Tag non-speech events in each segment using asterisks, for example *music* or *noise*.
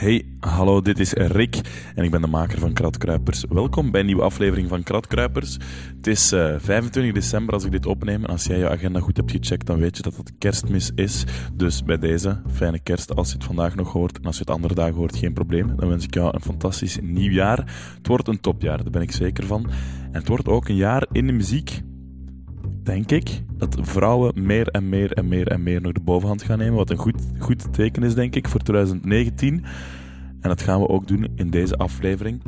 Hey, hallo, dit is Rick en ik ben de maker van Kratkruipers. Welkom bij een nieuwe aflevering van Kratkruipers. Het is uh, 25 december als ik dit opneem. En als jij je agenda goed hebt gecheckt, dan weet je dat het kerstmis is. Dus bij deze, fijne kerst als je het vandaag nog hoort. En als je het andere dagen hoort, geen probleem. Dan wens ik jou een fantastisch nieuw jaar. Het wordt een topjaar, daar ben ik zeker van. En het wordt ook een jaar in de muziek denk ik, dat vrouwen meer en meer en meer en meer nog de bovenhand gaan nemen. Wat een goed, goed teken is, denk ik, voor 2019. En dat gaan we ook doen in deze aflevering.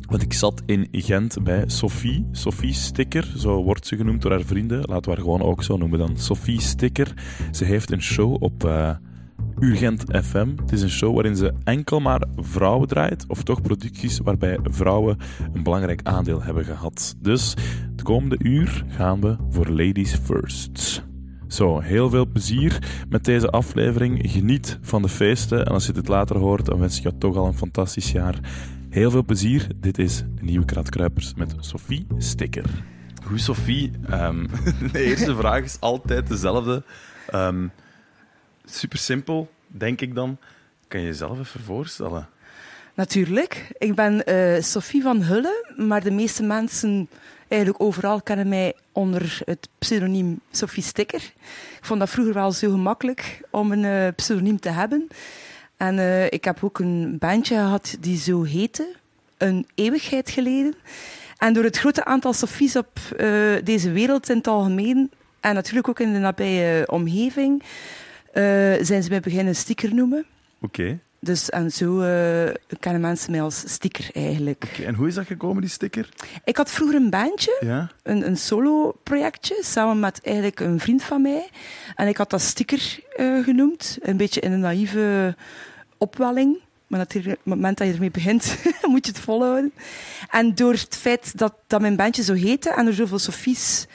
Want ik zat in Gent bij Sophie. Sophie Sticker, zo wordt ze genoemd door haar vrienden. Laten we haar gewoon ook zo noemen dan. Sophie Sticker. Ze heeft een show op... Uh, Urgent FM. Het is een show waarin ze enkel maar vrouwen draait, of toch producties waarbij vrouwen een belangrijk aandeel hebben gehad. Dus het komende uur gaan we voor Ladies First. Zo, heel veel plezier met deze aflevering. Geniet van de feesten en als je dit later hoort, dan wens ik jou toch al een fantastisch jaar. Heel veel plezier. Dit is de nieuwe Kratkruipers met Sophie Sticker. Goed, Sophie. Um, *laughs* de eerste vraag is altijd dezelfde. Um, super simpel, denk ik dan. Kan je jezelf even voorstellen? Natuurlijk. Ik ben uh, Sophie van Hulle, maar de meeste mensen eigenlijk overal kennen mij onder het pseudoniem Sophie Sticker. Ik vond dat vroeger wel zo gemakkelijk om een uh, pseudoniem te hebben. En uh, ik heb ook een bandje gehad die zo heette, een eeuwigheid geleden. En door het grote aantal Sophies op deze wereld in het algemeen, en natuurlijk ook in de nabije omgeving, zijn ze mij beginnen sticker noemen. Oké. Okay. Dus en zo uh, kennen mensen mij als sticker eigenlijk. Okay. En hoe is dat gekomen, die sticker? Ik had vroeger een bandje, ja? een, een solo-projectje, samen met eigenlijk een vriend van mij. En ik had dat sticker uh, genoemd, een beetje in een naïeve opwelling. Maar natuurlijk, op het moment dat je ermee begint, *laughs* moet je het volhouden. En door het feit dat, dat mijn bandje zo heette en er zoveel Sofies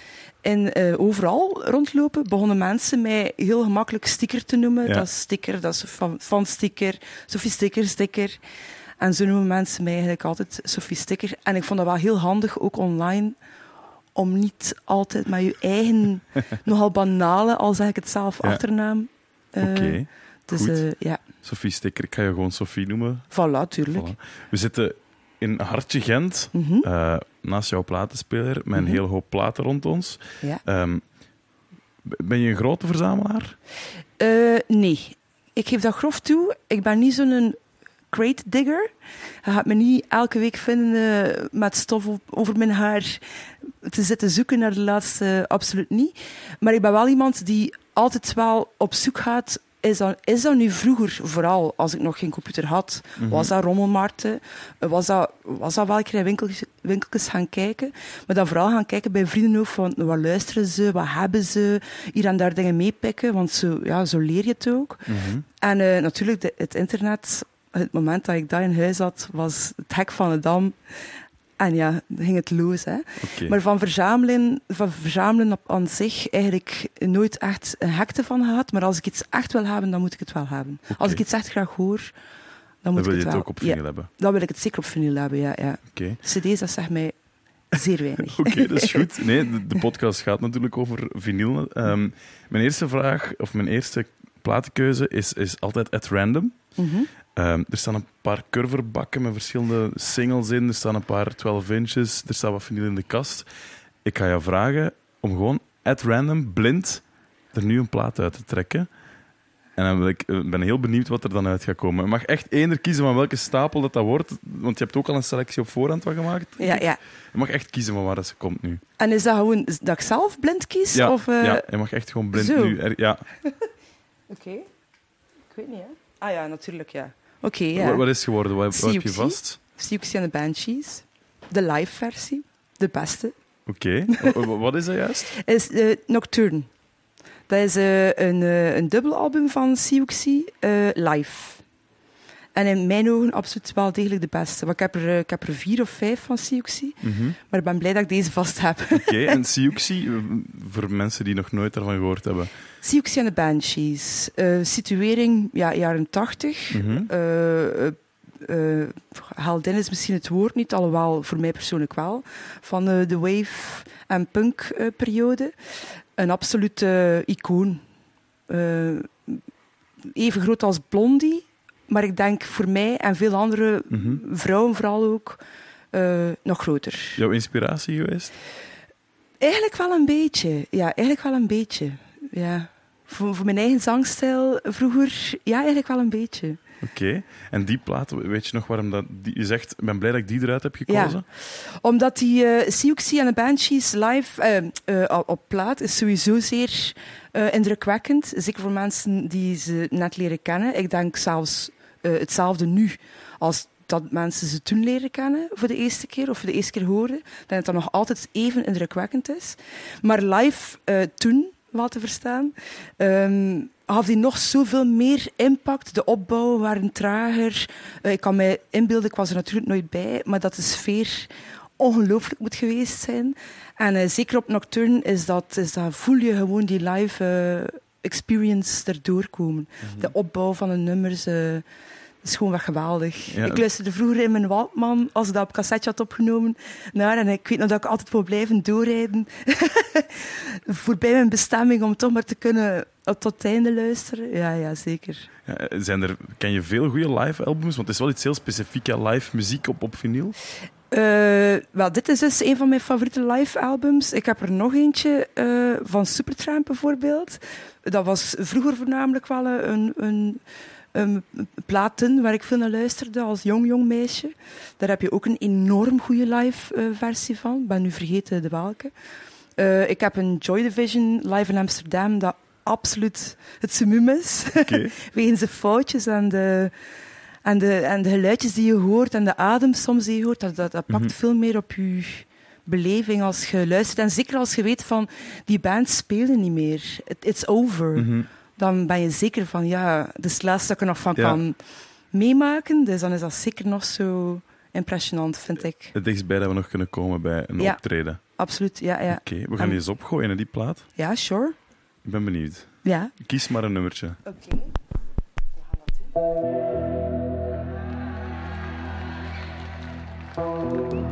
en uh, overal rondlopen begonnen mensen mij heel gemakkelijk sticker te noemen. Ja. Dat is sticker, dat is van, van sticker, Sophie sticker, sticker. En zo noemen mensen mij eigenlijk altijd Sophie sticker. En ik vond dat wel heel handig, ook online, om niet altijd met je eigen, *laughs* nogal banale, al zeg ik het zelf, Ja. achternaam. Uh, Oké, okay. dus uh, ja, Sophie Sticker, ik ga je gewoon Sophie noemen. voilà, tuurlijk. Voilà. We zitten in Hartje Gent, Mhm. uh, naast jouw platenspeler, met een Mhm. hele hoop platen rond ons. Ja. Um, ben je een grote verzamelaar? Uh, nee, ik geef dat grof toe. Ik ben niet zo'n crate digger. Je gaat me niet elke week vinden uh, met stof over mijn haar te zitten zoeken naar de laatste, absoluut niet. Maar ik ben wel iemand die altijd wel op zoek gaat is dat, is dat nu vroeger, vooral als ik nog geen computer had, Mhm. was dat rommelmarkten, was dat, was dat wel een keer in winkeltjes, winkeltjes gaan kijken, maar dan vooral gaan kijken bij vrienden ook van wat luisteren ze, wat hebben ze, hier en daar dingen meepikken, want zo, ja, zo leer je het ook. Mm-hmm. En uh, natuurlijk, de, het internet, het moment dat ik daar in huis had, was het hek van de dam. En ja, ging het los. Hè. Okay. Maar van verzamelen, van verzamelen op aan zich eigenlijk nooit echt een hekte van gehad. Maar als ik iets echt wil hebben, dan moet ik het wel hebben. Okay. Als ik iets echt graag hoor, dan moet dan ik wil het je wel. het ook op vinyl ja, hebben? Dan wil ik het zeker op vinyl hebben, ja. ja. Okay. CD's, dat zegt mij zeer weinig. *laughs* Oké, okay, dat is goed. *laughs* Nee, de, de, podcast gaat natuurlijk over vinyl. Um, mijn eerste vraag, of mijn eerste platenkeuze is, is altijd at random. Mm-hmm. Um, er staan een paar curverbakken met verschillende singles in. Er staan een paar 12 inches. Er staat wat vinyl in de kast. Ik ga jou vragen om gewoon at random, blind, er nu een plaat uit te trekken. En dan ben ik ben heel benieuwd wat er dan uit gaat komen. Je mag echt eender kiezen van welke stapel dat, dat wordt. Want je hebt ook al een selectie op voorhand wat gemaakt. Ja, ja. Je mag echt kiezen van waar dat ze komt nu. En is dat gewoon dat ik zelf blind kies? Ja, of, uh... ja je mag echt gewoon blind Zo. nu. Er, ja. *laughs* Oké. Okay. Ik weet niet, hè? Ah ja, natuurlijk, ja. Oké, okay, ja. Wat, wat is geworden? Wat, wat heb je vast? Siouxsie en de Banshees. De live versie. De beste. Oké. *laughs* Okay. wat is dat juist? Is uh, Nocturne. Dat is uh, een, uh, een dubbelalbum van Siouxsie live. En in mijn ogen absoluut wel degelijk de beste. Want ik, heb er, ik heb er vier of vijf van Siouxsie. Mm-hmm. Maar ik ben blij dat ik deze vast heb. Oké, okay, en *laughs* Siouxsie, voor mensen die nog nooit daarvan gehoord hebben. Siouxsie en de Banshees. Uh, situering, ja, jaren tachtig. Uh, uh, heldin is misschien het woord niet, alhoewel voor mij persoonlijk wel. Van de wave- en punk-periode. Een absolute icoon. even groot als Blondie. Maar ik denk voor mij en veel andere Mhm. vrouwen vooral ook eh, nog groter. Jouw inspiratie geweest? Eigenlijk wel een beetje. Ja, eigenlijk wel een beetje. Ja. Voor, voor mijn eigen zangstijl vroeger, ja, eigenlijk wel een beetje. Oké. En die plaat, weet je nog waarom dat... Die, je zegt, ik ben blij dat ik die eruit heb gekozen. Omdat die uh, Siouxsie en de Banshees live uh, uh, op plaat is sowieso zeer uh, indrukwekkend. Zeker voor mensen die ze net leren kennen. Ik denk zelfs uh, hetzelfde nu als dat mensen ze toen leren kennen voor de eerste keer of voor de eerste keer horen. Dat dat nog altijd even indrukwekkend is. Maar live uh, toen, wel te verstaan, um, had die nog zoveel meer impact. De opbouw waren trager. Uh, ik kan mij inbeelden, ik was er natuurlijk nooit bij, maar dat de sfeer ongelooflijk moet geweest zijn. En zeker op Nocturne is dat, is dat, voel je gewoon die live experience erdoor komen. Mm-hmm. De opbouw van de nummers. Uh, is gewoon wat geweldig. Ja. Ik luisterde vroeger in mijn Waldman, als ik dat op cassetje had opgenomen, naar. En ik weet nog dat ik altijd wil blijven doorrijden. *laughs* Voorbij mijn bestemming, om toch maar te kunnen tot het einde luisteren. Ja, ja zeker. Ja, zijn er, ken je veel goede live albums? Want het is wel iets heel specifiek, live muziek op, op vinyl. Uh, wel, dit is dus een van mijn favoriete live albums. Ik heb er nog eentje uh, van Supertramp bijvoorbeeld. Dat was vroeger voornamelijk wel een, een, een platen waar ik veel naar luisterde als jong, jong meisje. Daar heb je ook een enorm goede live uh, versie van. Ik ben nu vergeten de welke. Ik heb een Joy Division live in Amsterdam dat absoluut het summum is. Okay. *laughs* Wegens de foutjes en de, en, de, en de geluidjes die je hoort en de adem soms die je hoort. Dat, dat, dat pakt Mhm. veel meer op je beleving als je luistert. En zeker als je weet van die band spelen niet meer. It, it's over. Mhm. Dan ben je zeker van ja, dit is het laatste dat ik er nog van Ja. kan meemaken. Dus dan is dat zeker nog zo impressionant, vind ik. Het dichtstbij dat we nog kunnen komen bij een Ja. optreden. Absoluut, ja, ja. Oké, we gaan die eens opgooien, hè, die plaat. Ja, sure. Ik ben benieuwd. Ja. Kies maar een nummertje. Oké. We gaan dat doen. Música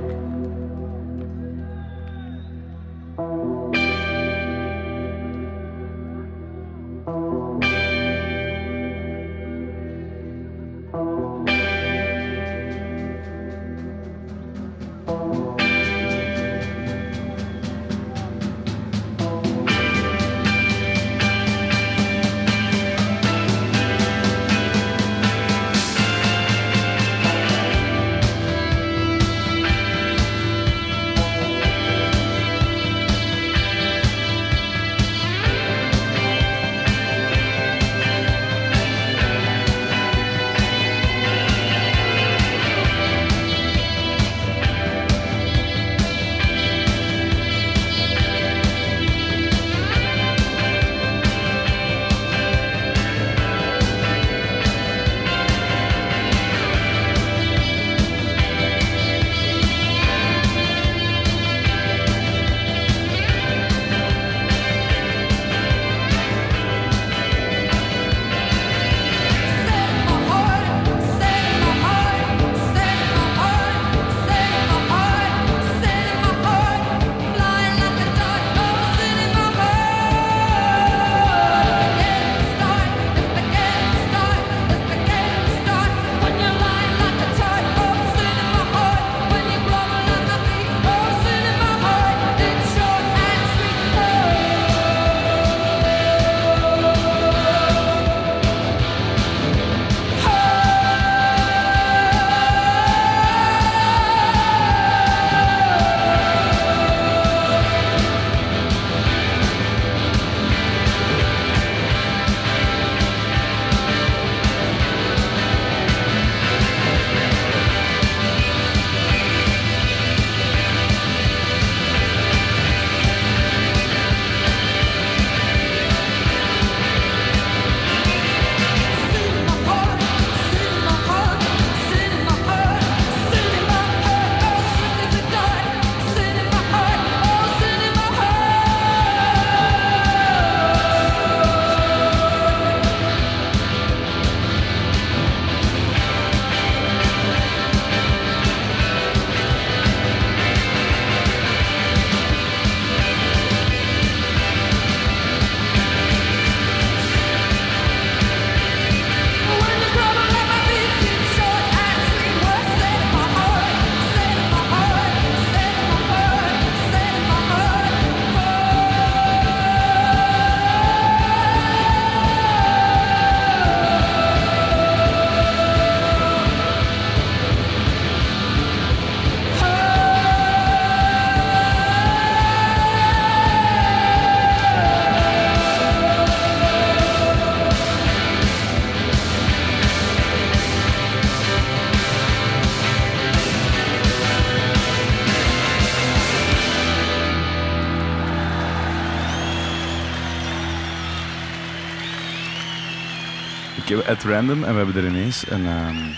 ik at random en we hebben er ineens een, um,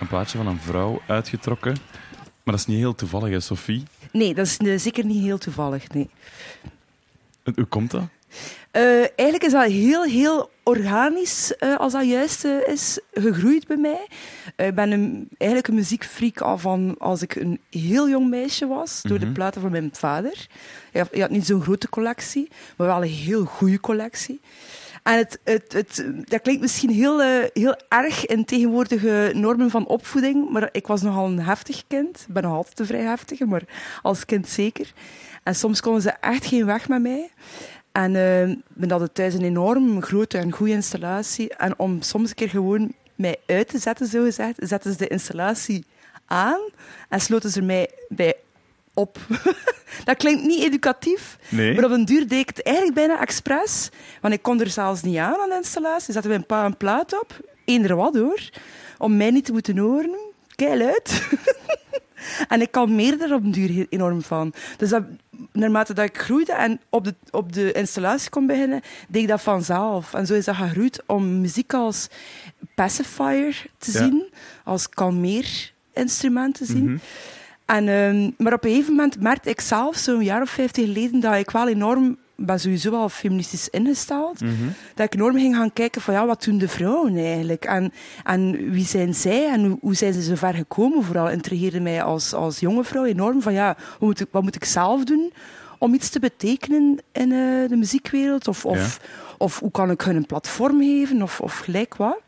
een plaatje van een vrouw uitgetrokken. Maar dat is niet heel toevallig, hè, Sophie? Nee, dat is uh, zeker niet heel toevallig, nee. Hoe komt dat? Uh, eigenlijk is dat heel, heel organisch, uh, als dat juist uh, is, gegroeid bij mij. Ik ben een, eigenlijk een muziekfreak al van als ik een heel jong meisje was, door de Mhm. platen van mijn vader. Hij had, hij had niet zo'n grote collectie, maar wel een heel goede collectie. En het, het, het, dat klinkt misschien heel, eh, heel erg in tegenwoordige normen van opvoeding, maar ik was nogal een heftig kind. Ik ben nog altijd een vrij heftige, maar als kind zeker. En soms konden ze echt geen weg met mij. En eh we hadden thuis een enorm grote en goede installatie. En om soms een keer gewoon mij uit te zetten, zo gezegd, zetten ze de installatie aan en sloten ze mij bij op. *laughs* dat klinkt niet educatief, Nee. maar op een duur deed ik het eigenlijk bijna expres. Want ik kon er zelfs niet aan aan de installatie. Zetten we een pa een plaat op, eender wat hoor, om mij niet te moeten horen. Keil uit. *laughs* en ik kalmeerde er op een duur enorm van. Dus dat, naarmate dat ik groeide en op de, op de installatie kon beginnen, deed ik dat vanzelf. En zo is dat gegroeid om muziek als pacifier te Ja. zien, als kalmeerinstrument te zien. Mhm. En, ehm, maar op een gegeven moment merkte ik zelf, zo'n jaar of vijftig geleden, dat ik wel enorm, ben sowieso wel feministisch ingesteld, Mhm. dat ik enorm ging gaan kijken van ja, wat doen de vrouwen eigenlijk? En, en wie zijn zij en hoe, hoe zijn ze zo ver gekomen? Vooral intrigeerde mij als, als jonge vrouw enorm van ja, hoe moet ik, wat moet ik zelf doen om iets te betekenen in eh, de muziekwereld? Of, of, of hoe kan ik hun een platform geven? Of, of gelijk wat?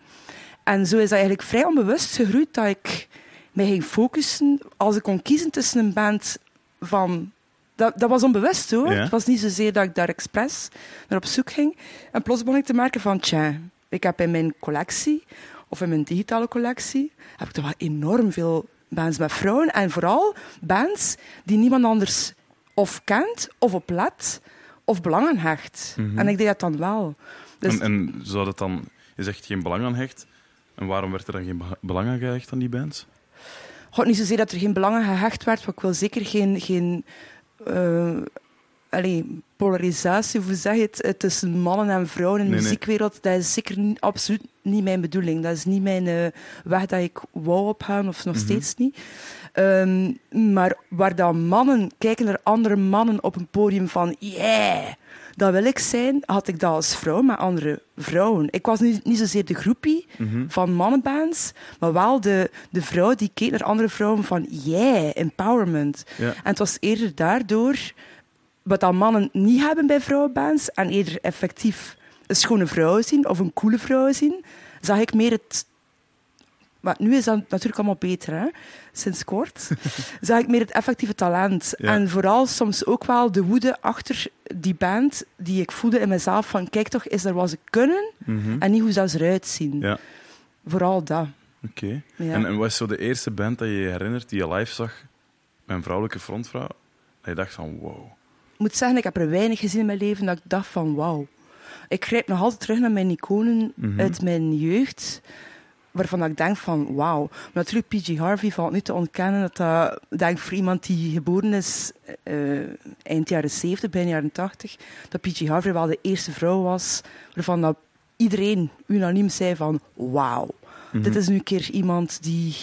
En zo is dat eigenlijk vrij onbewust gegroeid dat ik mij ging focussen als ik kon kiezen tussen een band van. Dat, dat was onbewust hoor. Ja. Het was niet zozeer dat ik daar expres naar op zoek ging. En plots begon ik te merken van, tja, ik heb in mijn collectie, of in mijn digitale collectie, heb ik toch wel enorm veel bands met vrouwen. En vooral bands die niemand anders of kent, of op let, of belang aan hecht. Mhm. En ik deed dat dan wel. Dus En, en zou dat dan, je zegt geen belang aan hecht. En waarom werd er dan geen be- belang aan gehecht aan die bands? God, niet zozeer dat er geen belang aan gehecht werd, maar ik wil zeker geen, geen eh, allee, polarisatie, hoe zeg je het, eh, tussen mannen en vrouwen in de Nee, nee. muziekwereld. Dat is zeker niet, absoluut niet mijn bedoeling. Dat is niet mijn eh, weg dat ik wou opgaan, of nog Mhm. steeds niet. Ehm, maar waar dan mannen kijken naar andere mannen op een podium van yeah, dat wil ik zijn, had ik dat als vrouw met andere vrouwen. Ik was niet, niet zozeer de groepie, Mhm. van mannenbands, maar wel de, de vrouw die keek naar andere vrouwen van yeah, empowerment. Ja. En het was eerder daardoor, wat dan mannen niet hebben bij vrouwenbands, en eerder effectief een schone vrouw zien of een coole vrouw zien, zag ik meer het... Maar nu is dat natuurlijk allemaal beter, hè? sinds kort. *laughs* zag ik meer het effectieve talent. Ja. En vooral soms ook wel de woede achter die band, die ik voelde in mezelf van, kijk toch, is er wat ze kunnen, Mhm. en niet hoe ze eruit zien. Ja. Vooral dat. Oké. Ja. En, en wat is zo de eerste band dat je je herinnert die je live zag een vrouwelijke frontvrouw? Dat je dacht van wow. Ik moet zeggen, ik heb er weinig gezien in mijn leven dat ik dacht van wauw. Ik grijp nog altijd terug naar mijn iconen Mhm. uit mijn jeugd, waarvan ik denk van wauw. Maar natuurlijk, P.G. Harvey valt niet te ontkennen dat dat, denk voor iemand die geboren is eh, eind jaren 70, begin jaren 80, dat P.G. Harvey wel de eerste vrouw was waarvan dat iedereen unaniem zei van wauw. Mhm. Dit is nu een keer iemand die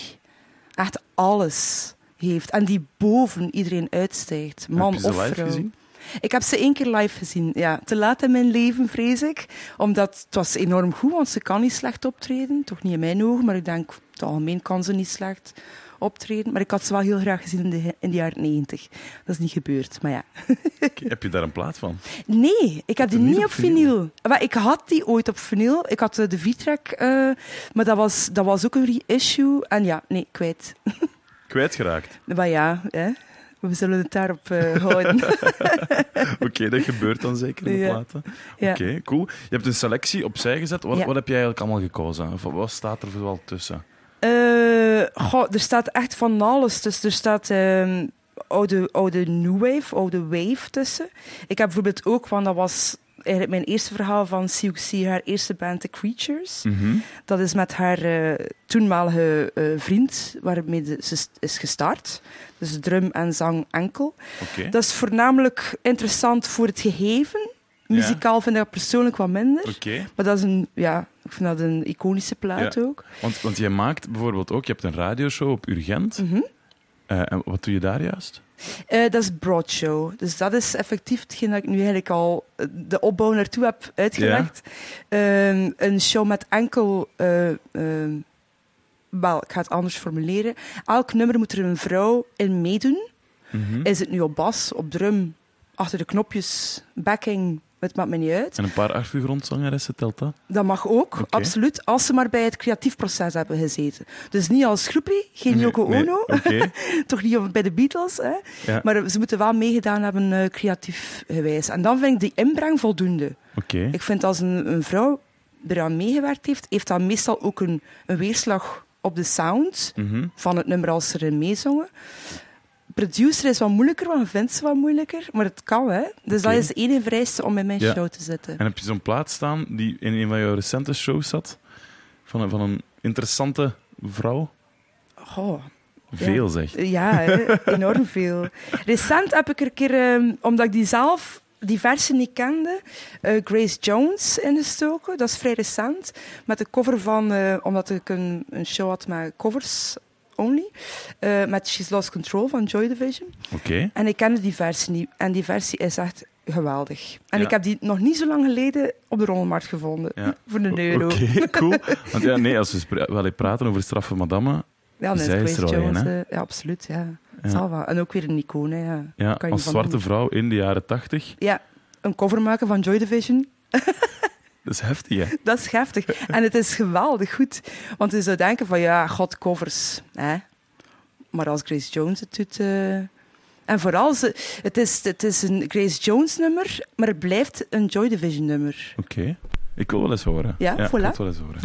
echt alles heeft en die boven iedereen uitstijgt, man of vrouw. gezien? Ik heb ze één keer live gezien, ja. Te laat in mijn leven, vrees ik. Omdat het was enorm goed, want ze kan niet slecht optreden. Toch niet in mijn ogen, maar ik denk, het algemeen kan ze niet slecht optreden. Maar ik had ze wel heel graag gezien in de, in de jaren negentig. Dat is niet gebeurd, maar ja. Heb je daar een plaat van? Nee, ik heb die niet op vinyl? Maar ik had die ooit op vinyl. Ik had eh, de V-track, eh, maar dat was, dat was ook een reissue. En ja, nee, kwijt. *laughs* Kwijtgeraakt. Maar ja, hè. We zullen het daarop eh, houden. *laughs* Oké, dat gebeurt dan zeker in de Ja. platen. ja. Oké, cool. Je hebt een selectie opzij gezet. Wat, Ja. wat heb jij eigenlijk allemaal gekozen? Of wat staat er vooral tussen? Eh, goh, er staat echt van alles. Dus er staat ehm, oude, oude New Wave, oude Wave tussen. Ik heb bijvoorbeeld ook, want dat was eigenlijk mijn eerste verhaal van CUC, haar eerste band The Creatures. Mhm. Dat is met haar eh, toenmalige eh, vriend, waarmee ze is gestart. Dus drum en zang enkel. Dat is voornamelijk interessant voor het gegeven. Muzikaal vind ik dat persoonlijk wat minder. Maar dat is een, ja, ik vind dat een iconische plaat Ja. ook. Want, want jij maakt bijvoorbeeld ook, je hebt een radioshow op Urgent. Mhm. Eh, en wat doe je daar juist? Eh, dat is broadshow. Dus dat is effectief hetgeen dat ik nu eigenlijk al eh, de opbouw naartoe heb uitgelegd. Ehm, een show met enkel... eh, ehm, wel, ik ga het anders formuleren. Elk nummer moet er een vrouw in meedoen. Mhm. Is het nu op bas, op drum, achter de knopjes, backing, het maakt me niet uit. En een paar achtergrondzangeressen, telt dat? Dat mag ook, absoluut, als ze maar bij het creatief proces hebben gezeten. Dus niet als groepie, geen Nee, Yoko nee, Ono, *laughs* toch niet bij de Beatles. Hè? Ja. Maar ze moeten wel meegedaan hebben eh, creatief gewijs. En dan vind ik die inbreng voldoende. Oké. Ik vind als een, een vrouw eraan meegewerkt heeft, heeft dat meestal ook een, een weerslag op de sound Mhm. van het nummer als ze erin meezongen. Producer is wat moeilijker, want vindt ze wat moeilijker. Maar het kan, hè. Dus dat is de enige vereiste om in mijn Ja. show te zitten. En heb je zo'n plaat staan die in een van jouw recente shows zat? Van een, van een interessante vrouw? Goh, Veel, zeg. Ja, hè, enorm veel. *laughs* Recent heb ik er een keer, ehm, omdat ik die zelf, die versie niet kende, eh, Grace Jones ingestoken. Dat is vrij recent. Met de cover van, eh, omdat ik een, een show had met covers only, eh, met She's Lost Control van Joy Division. Oké. En ik kende die versie niet. En die versie is echt geweldig. En Ja. ik heb die nog niet zo lang geleden op de rommelmarkt gevonden. Ja. *laughs* Voor een euro. Oké, cool. Want ja, nee, als we wel praten over straffe madame, Ja, nee, Zij is er al een, eh, ja, absoluut. Ja. Wel. En ook weer een icoon. Hè, ja. ja, Kan je als zwarte doen. vrouw in de jaren tachtig, Ja, een cover maken van Joy Division. *laughs* dat is heftig, hè? Dat is heftig. En het is geweldig goed. Want je zou denken van, ja, god, covers. Hè? Maar als Grace Jones het doet... eh, En vooral, ze, het, is, het is een Grace Jones nummer, maar het blijft een Joy Division nummer. Oké. Ik wil wel eens horen. Ja, ik voilà. wil wel eens horen.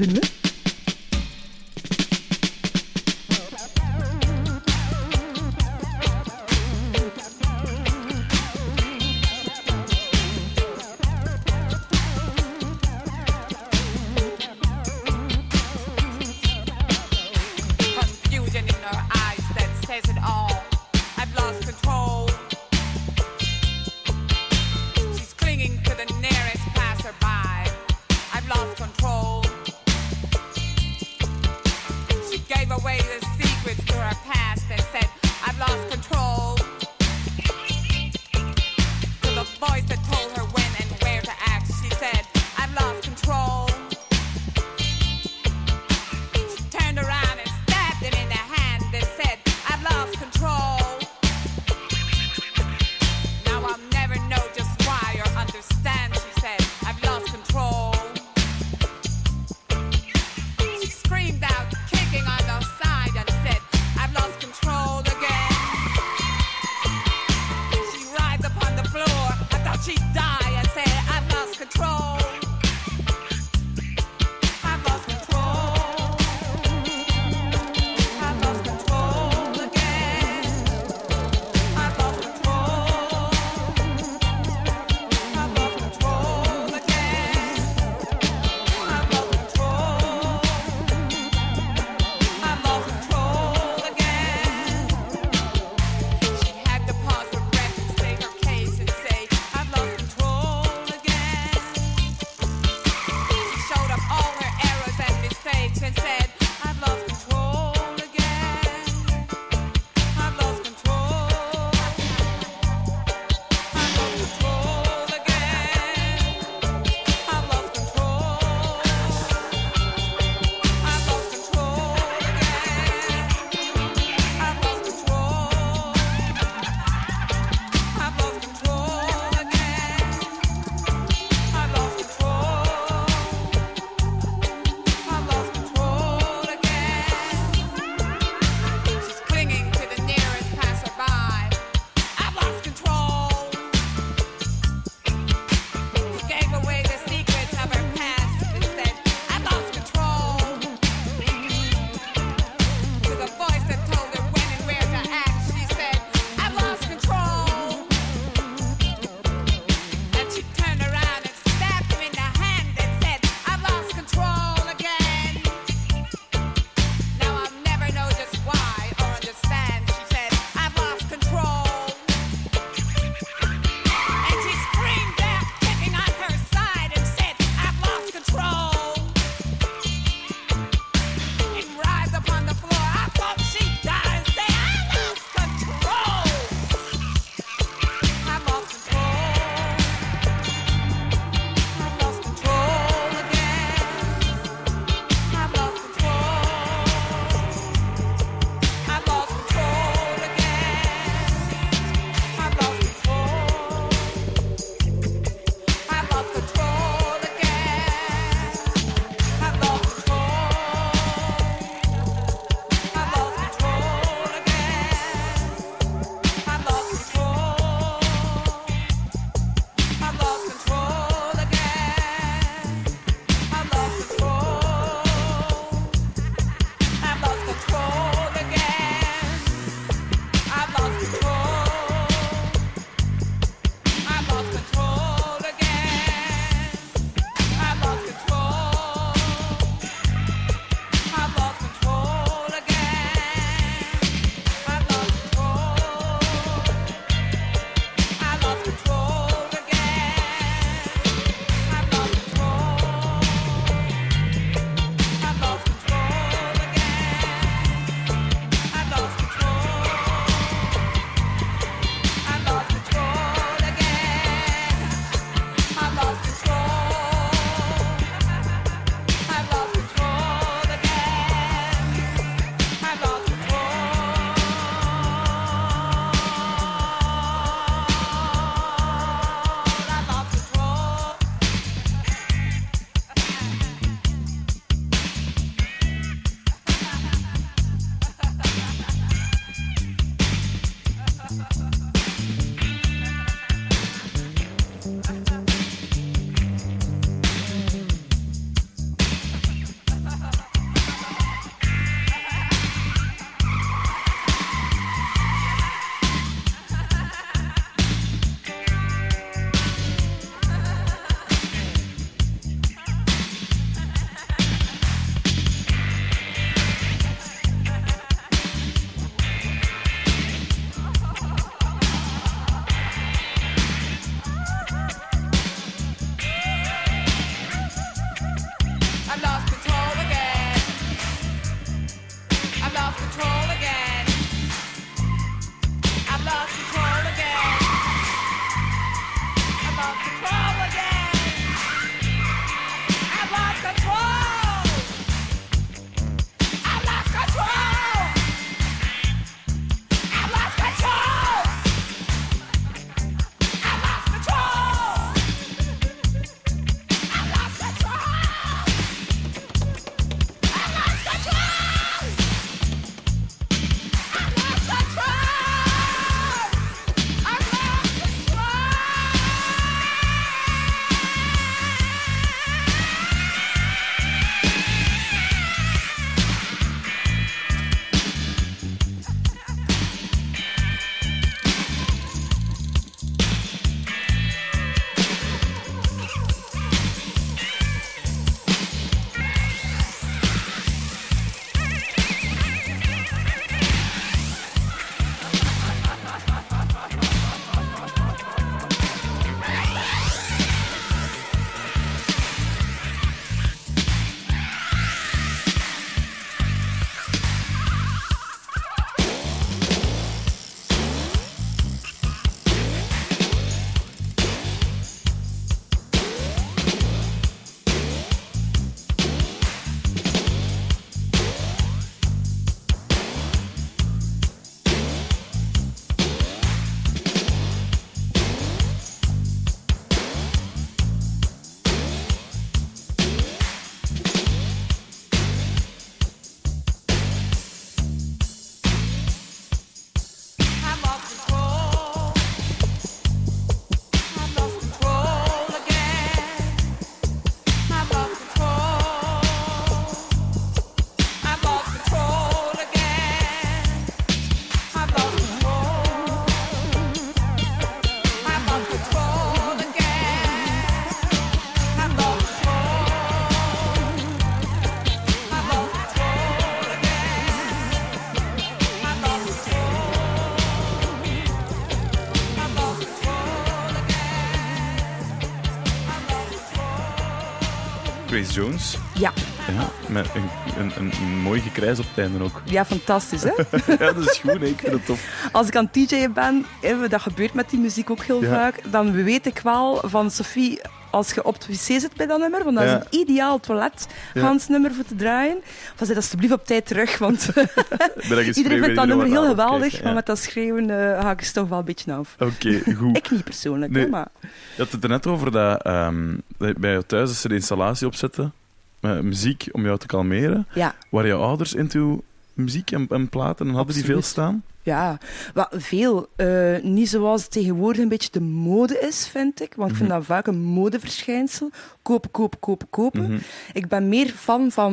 Met een, een, een, mooi gekrijs op het einde ook. ja fantastisch hè. *laughs* ja, dat is goed. hè. Ik vind het tof. Als ik aan het DJ'en ben, dat gebeurt met die muziek ook heel Ja. vaak, dan weet ik wel van Sophie, als je op het wc zit bij dat nummer, want dat Ja. is een ideaal toilet Ja. nummer voor te draaien, van zeg alsjeblieft op tijd terug, want *laughs* *laughs* iedereen vindt dat nummer heel geweldig, maar met dat schreeuwen eh ga ik toch wel een beetje af. Oké, goed. Ik niet persoonlijk, Nee. hè, maar Je had het er net over dat ehm, bij jou thuis als ze de installatie opzetten, met muziek om jou te kalmeren. ja. Waren jouw ouders into muziek en, en platen en hadden die veel staan? Ja, wel, veel. Eh, niet zoals het tegenwoordig een beetje de mode is, vind ik. Want ik vind Mhm. dat vaak een modeverschijnsel. Kopen, kopen, kopen, kopen. Ik ben meer fan van...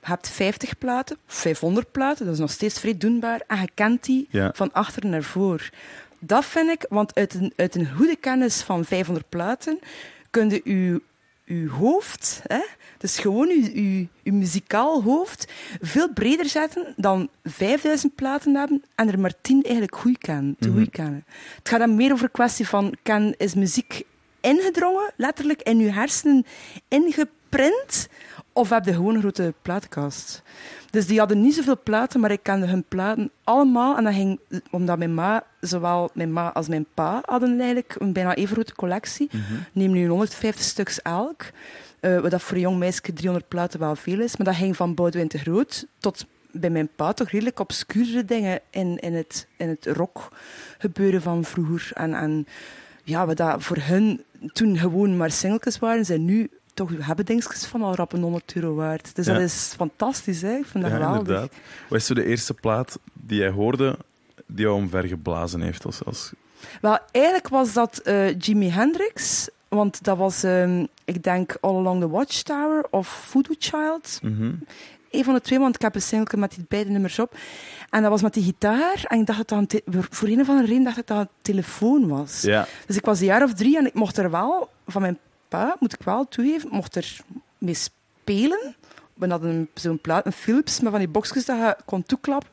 Je hebt 50 platen, 500 platen, dat is nog steeds vrij doenbaar. En je kent die Ja. van achter naar voor. Dat vind ik, want uit een, uit een goede kennis van 500 platen kun je uw hoofd, hè, dus gewoon uw, uw, uw muzikaal hoofd, veel breder zetten dan 5000 platen hebben en er maar 10 eigenlijk goed kennen, te Mhm. goed kennen. Het gaat dan meer over een kwestie van, kan, is muziek ingedrongen, letterlijk in uw hersenen ingeprint, of heb je gewoon een grote platenkast? Dus die hadden niet zoveel platen, maar ik kende hun platen allemaal. En dat ging omdat mijn ma, zowel mijn ma als mijn pa, hadden eigenlijk een bijna even grote collectie. Mhm. Neem nu 150 stuks elk. Eh, wat dat voor een jong meisje 300 platen wel veel is. Maar dat ging van Boudewijn de Groot tot bij mijn pa toch redelijk obscure dingen in, in het, in het rock gebeuren van vroeger. En, en ja, wat dat voor hun toen gewoon maar singeltjes waren, zijn nu toch hebben dingetjes van al rap een 100 euro waard. Dus Ja. dat is fantastisch, hè? Ik vind dat Ja, geweldig. inderdaad. Wat is zo de eerste plaat die jij hoorde die jou omvergeblazen heeft? Als, als... Wel, eigenlijk was dat eh Jimi Hendrix. Want dat was, ehm, ik denk, All Along the Watchtower of Voodoo Child. Mhm. Een van de twee, want ik heb een single met die beide nummers op. En dat was met die gitaar. En ik dacht dat dat een te- voor een of andere reden dacht ik dat dat een telefoon was. Ja, Dus ik was een jaar of drie en ik mocht er wel, van mijn pa, moet ik wel toegeven, mocht er mee spelen. We hadden een- zo'n plaat, een Philips, met van die boxjes dat je kon toeklappen.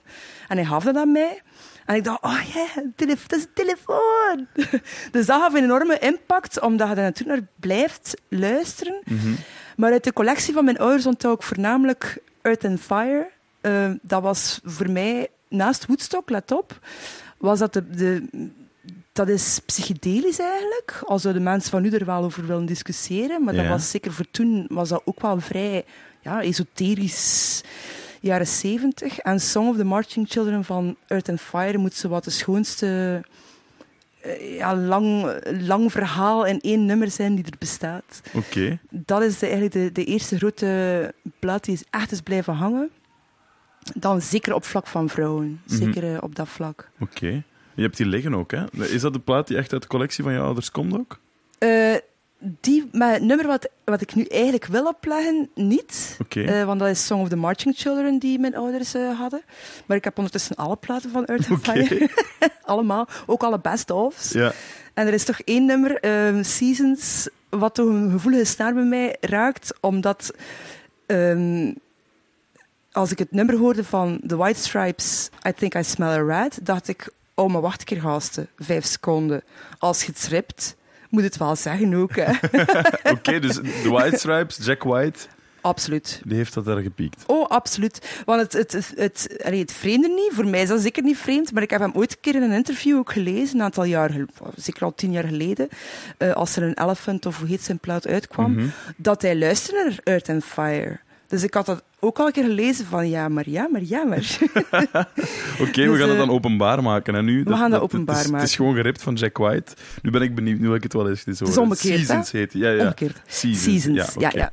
En hij gaf dat aan mij. En ik dacht, oh ja, dat is een telefoon. *laughs* dus dat gaf een enorme impact, omdat je er natuurlijk naar blijft luisteren. mhm. Maar uit de collectie van mijn ouders onthoud ik voornamelijk Earth and Fire Eh, dat was voor mij, naast Woodstock, let op, was dat de, de dat is psychedelisch eigenlijk. Al zouden mensen van nu er wel over willen discussiëren. Maar dat was zeker voor toen was dat ook wel vrij ja, esoterisch. Jaren zeventig. En Song of the Marching Children van Earth and Fire moet zo wat de schoonste eh, ja, lang, lang verhaal in één nummer zijn die er bestaat. Oké. Dat is de, eigenlijk de, de eerste grote plaat die is echt is blijven hangen. Dan zeker op vlak van vrouwen. Mhm. Zeker eh, op dat vlak. Oké. Je hebt die liggen ook, hè? Is dat de plaat die echt uit de collectie van je ouders komt ook? Eh, die, maar het nummer wat, wat ik nu eigenlijk wil opleggen, niet. Eh, want dat is Song of the Marching Children die mijn ouders eh, hadden. Maar ik heb ondertussen alle platen van Earth and Oké. Fire. *laughs* Allemaal. Ook alle best-ofs. Ja. En er is toch één nummer, ehm, Seasons, wat toch een gevoelige snaar bij mij raakt. Omdat ehm, als ik het nummer hoorde van The White Stripes, I Think I Smell a Rat, dacht ik, oh maar wacht een keer gasten, vijf seconden. Als je het ript, moet het wel zeggen ook. *laughs* Oké, dus The White Stripes, Jack White, Absoluut. die heeft dat daar gepiekt. Oh, absoluut. Want het, het, het, het, allee, het vreemde niet, voor mij is dat zeker niet vreemd, maar ik heb hem ooit een keer in een interview ook gelezen, een aantal jaar, zeker al tien jaar geleden, eh, als er een Elephant of hoe heet zijn plaat uitkwam, Mhm. dat hij luisterde naar Earth and Fire. Dus ik had dat ook al een keer gelezen van ja, maar ja, maar ja, maar. *laughs* Oké, we Dus, gaan het eh, dan openbaar maken. En nu, we gaan dat het is- openbaar Het is maken. gewoon geript van Jack White. Nu ben ik benieuwd, nu wil ik het wel eens horen. omgekeerd, hè? Seasons heet die. Ja, ja. Omgekeerd. Seasons. Seasons, ja, ja.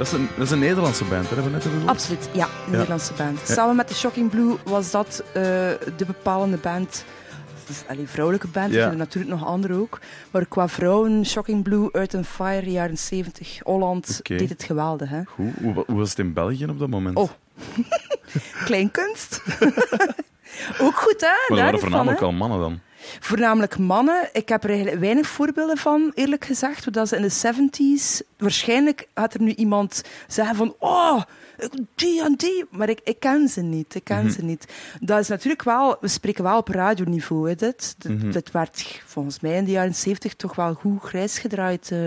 Dat is een, dat is een Nederlandse band, hè? Hebben we net bedoeld? Absoluut, ja, een Nederlandse band. Samen met de Shocking Blue was dat eh, de bepalende band. Allee, vrouwelijke band, er zijn natuurlijk nog andere ook. Maar qua vrouwen, Shocking Blue, Earth and Fire, jaren 70, Holland, deed het geweldig. Hè? Goed. Hoe, hoe was het in België op dat moment? Oh, *laughs* Kleinkunst. *laughs* ook goed, hè? maar waren voornamelijk hè? al mannen dan. Voornamelijk mannen. Ik heb er eigenlijk weinig voorbeelden van, eerlijk gezegd. Dat ze in de 70s... Waarschijnlijk gaat er nu iemand zeggen van... Oh, die en die. Maar ik, ik ken ze niet. Ik ken Mhm. ze niet. Dat is natuurlijk wel... We spreken wel op radioniveau, hè, dit. Dit werd volgens mij in de jaren 70 toch wel goed grijs gedraaid eh,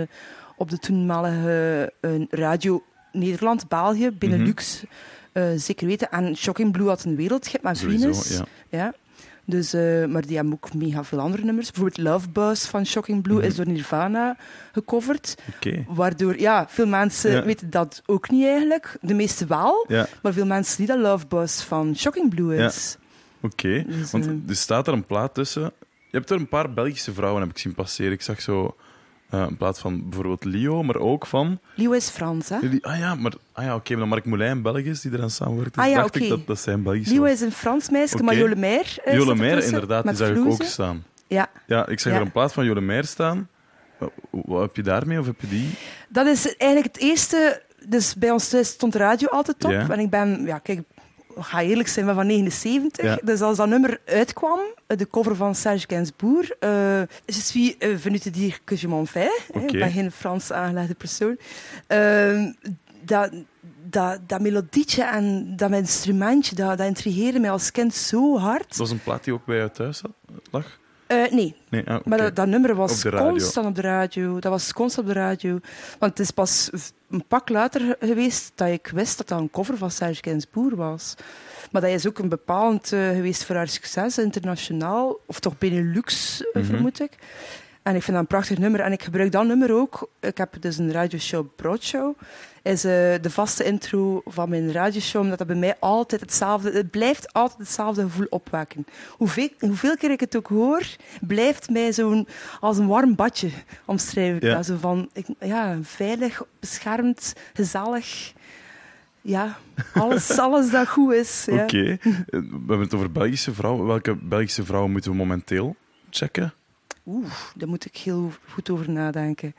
op de toenmalige eh, radio Nederland, België, Benelux. eh, zeker weten. En Shocking Blue had een met Sowieso, Venus. ja. Ja. Dus, eh, maar die hebben ook mega veel andere nummers. Bijvoorbeeld Love Buzz van Shocking Blue Mhm. is door Nirvana gecoverd. Oké. Waardoor, ja, veel mensen Ja. weten dat ook niet eigenlijk. De meeste wel. Ja, Maar veel mensen niet dat Love Buzz van Shocking Blue is. oké. Dus, Want eh, er staat er een plaat tussen. Je hebt er een paar Belgische vrouwen heb ik zien passeren. Ik zag zo eh, een plaat van bijvoorbeeld Leo, maar ook van... Leo is Frans, hè? Ah ja, maar, ah ja oké, maar Mark Moulin Belgisch die eraan samenwerkt. Dus Ah ja, dacht ik oké. dat, dat zijn Belgische Leo is een Frans meisje, maar Jole Meijer is Jole er Meijer, tussen, inderdaad, die zag ik ook staan. Ja, Ja, ik zag Ja. er een plaat van Jole Meijer staan. Wat, heb je daarmee, of heb je die? dat is eigenlijk het eerste... Dus bij ons thuis stond de radio altijd op. Ja. En ik ben, ja, kijk, ga eerlijk zijn, ben van 79. Ja. Dus als dat nummer uitkwam, eh, de cover van Serge Gainsbourg, eh je suis euh, venu te dire que je m'en. Ik ben geen Frans aangelegde persoon. Eh, dat, dat, dat melodietje en dat instrumentje, dat, dat intrigeerde mij als kind zo hard. Dat was een plaat die ook bij jou thuis lag? Eh, nee, Nee, ah, maar dat, dat nummer was Op constant op de radio. Dat was constant op de radio. Want het is pas een pak later geweest dat ik wist dat dat een cover van Serge Gainsbourg was. Maar dat is ook een bepalend eh, geweest voor haar succes internationaal. Of toch Benelux, Mhm. vermoed ik. En ik vind dat een prachtig nummer. En ik gebruik dat nummer ook. Ik heb dus een radioshow, Broadshow. Is eh, de vaste intro van mijn radioshow. Omdat dat bij mij altijd hetzelfde... Het blijft altijd hetzelfde gevoel opwekken. Hoeveel, hoeveel keer ik het ook hoor, blijft mij zo'n... Als een warm badje omschrijven. Ja. Zo van, ik, ja, veilig, beschermd, gezellig. Ja, alles, *laughs* alles dat goed is. Ja. Oké. Eh, We hebben het over Belgische vrouwen. Welke Belgische vrouwen moeten we momenteel checken? Oeh, daar moet ik heel goed over nadenken.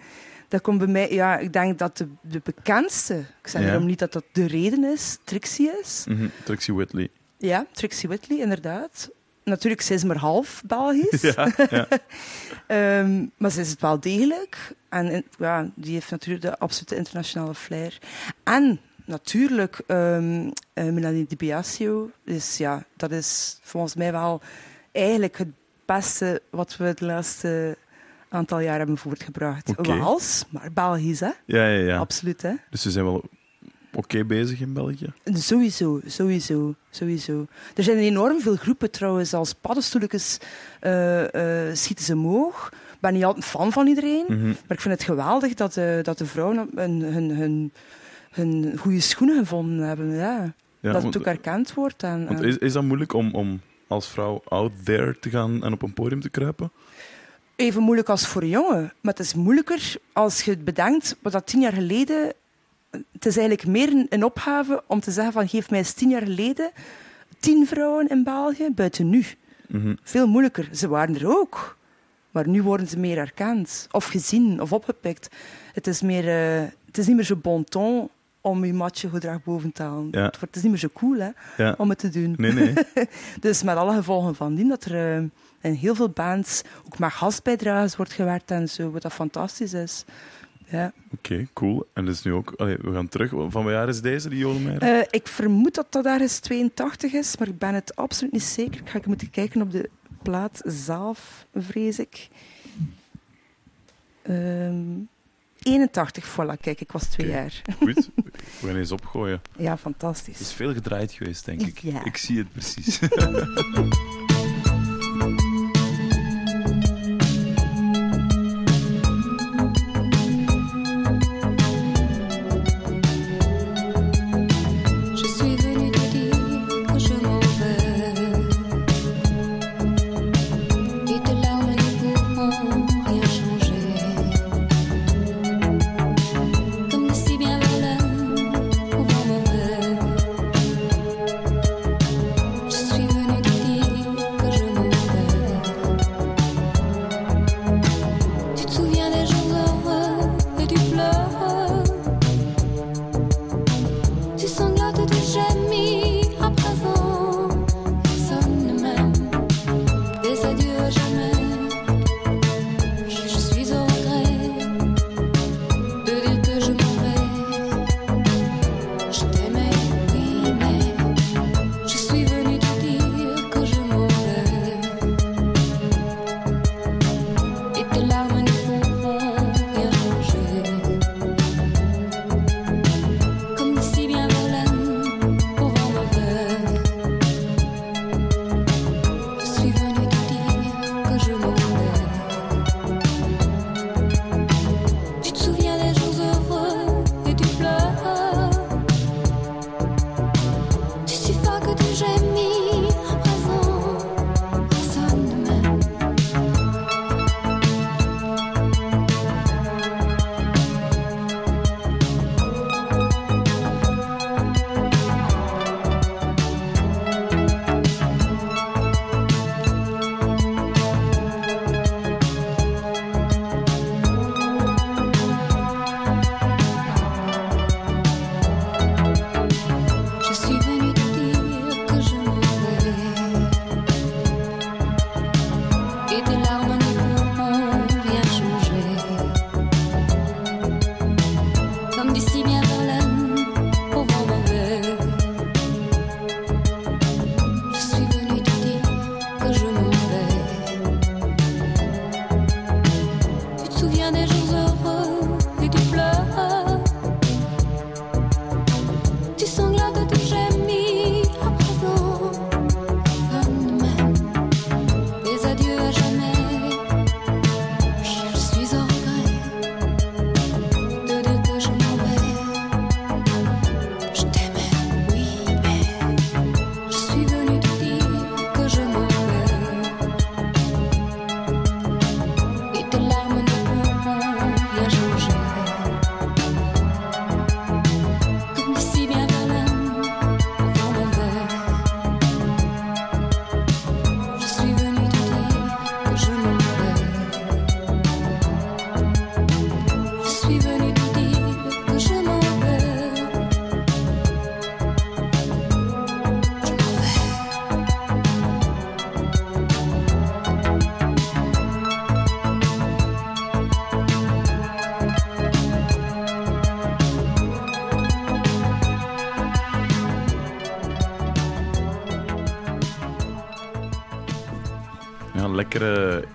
Dat komt bij mij, ja, ik denk dat de, de bekendste, ik zeg Ja. daarom niet dat dat de reden is, Trixie is. Mhm, Trixie Whitley. Ja, Trixie Whitley, inderdaad. Natuurlijk, ze is maar half Belgisch. Ja, ja. *laughs* Ehm, maar ze is het wel degelijk. En in- ja, die heeft natuurlijk de absolute internationale flair. En natuurlijk eh, Melanie Di Biasio. Dus ja, dat is volgens mij wel eigenlijk het beste wat we de laatste aantal jaar hebben voortgebracht. Oké. Wals, maar Belgisch, hè? ja, ja, ja. Absoluut, hè? Dus ze zijn wel oké bezig in België. Sowieso, sowieso, sowieso. Er zijn enorm veel groepen trouwens, als paddenstoeltjes eh, eh, schieten ze omhoog. Ik ben niet altijd fan van iedereen, Mhm. maar ik vind het geweldig dat, de dat de vrouwen hun, hun, hun, hun goede schoenen gevonden hebben. Ja. Ja, dat want- het ook erkend wordt. En- is, is dat moeilijk om, om als vrouw out there te gaan en op een podium te kruipen? Even moeilijk als voor een jongen, maar het is moeilijker als je het bedenkt wat dat tien jaar geleden. Het is eigenlijk meer een, een opgave om te zeggen van geef mij eens tien jaar geleden tien vrouwen in België buiten nu. Mhm. Veel moeilijker. Ze waren er ook. Maar nu worden ze meer erkend. Of gezien, of opgepikt. Het is, meer, eh, het is niet meer zo bon ton om je matje gedrag boven te halen. Ja. Het, wordt- is niet meer zo cool hè, Ja. om het te doen. Nee, nee. *laughs* Dus met alle gevolgen van dien dat er eh, in heel veel bands ook met gastbijdrages wordt gewerkt en zo, wat dat fantastisch is. Ja. Oké, cool. En dus nu ook, allee, we gaan terug. Van wat jaar is deze, die Jolemeijer? Eh, ik vermoed dat dat ergens 82 is, maar ik ben het absoluut niet zeker. Ik ga moeten kijken op de plaat zelf, vrees ik. Ehm 81, voilà, kijk, ik was twee jaar. *laughs* Goed, *laughs* we gaan eens opgooien. Ja, Het is fantastisch. veel gedraaid geweest, denk ik. Ja. Ik zie het precies. *laughs*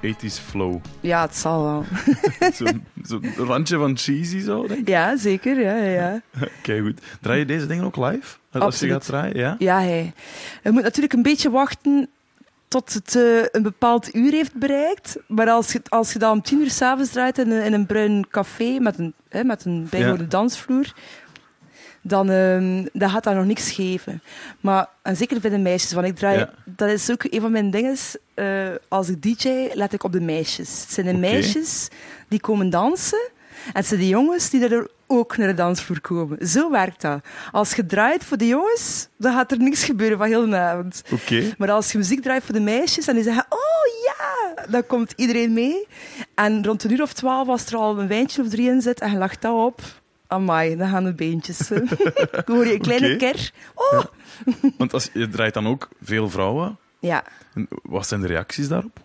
80s flow. *laughs* Ja, het zal wel. *laughs* Zo'n zo randje van cheesy zo, denk ik. Ja, zeker. Ja, ja, ja. *laughs* Oké, goed. Draai je deze dingen ook live? Als Absoluut. je gaat draaien, ja? Ja, hij. Je moet natuurlijk een beetje wachten tot het eh, een bepaald uur heeft bereikt. Maar als je, als je dat om tien uur s'avonds draait in een, in een bruin café met een, hè, met een bijgehouden dansvloer, dan, gaat dat nog niks geven. Maar, en zeker bij de meisjes, want ik draai, Ja. dat is ook een van mijn dingen. eh, als ik DJ, let ik op de meisjes. Het zijn de meisjes die komen dansen. En het zijn de jongens die er ook naar de dansvloer komen. Zo werkt dat. Als je draait voor de jongens, dan gaat er niks gebeuren van heel de avond. Oké. Maar als je muziek draait voor de meisjes en die zeggen, oh ja, dan komt iedereen mee. En rond een uur of twaalf, als er al een wijntje of drie in zit en je lacht dat op, amai, dan gaan de beentjes. *laughs* dan hoor je een kleine Oké. ker. Oh! *laughs* Want als, je draait dan ook veel vrouwen. Ja, En Wat zijn de reacties daarop?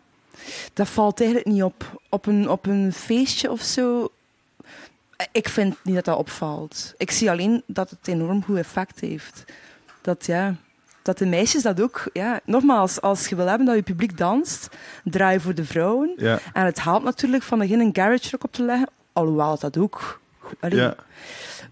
dat valt eigenlijk niet op. Op een, op een feestje of zo, ik vind niet dat dat opvalt. Ik zie alleen dat het enorm goed effect heeft. Dat ja... Dat de meisjes dat ook, ja, nogmaals, als je wil hebben dat je publiek danst, draai voor de vrouwen. Ja. En het helpt natuurlijk van er geen garage rock op te leggen, alhoewel dat ook. Allee. Ja.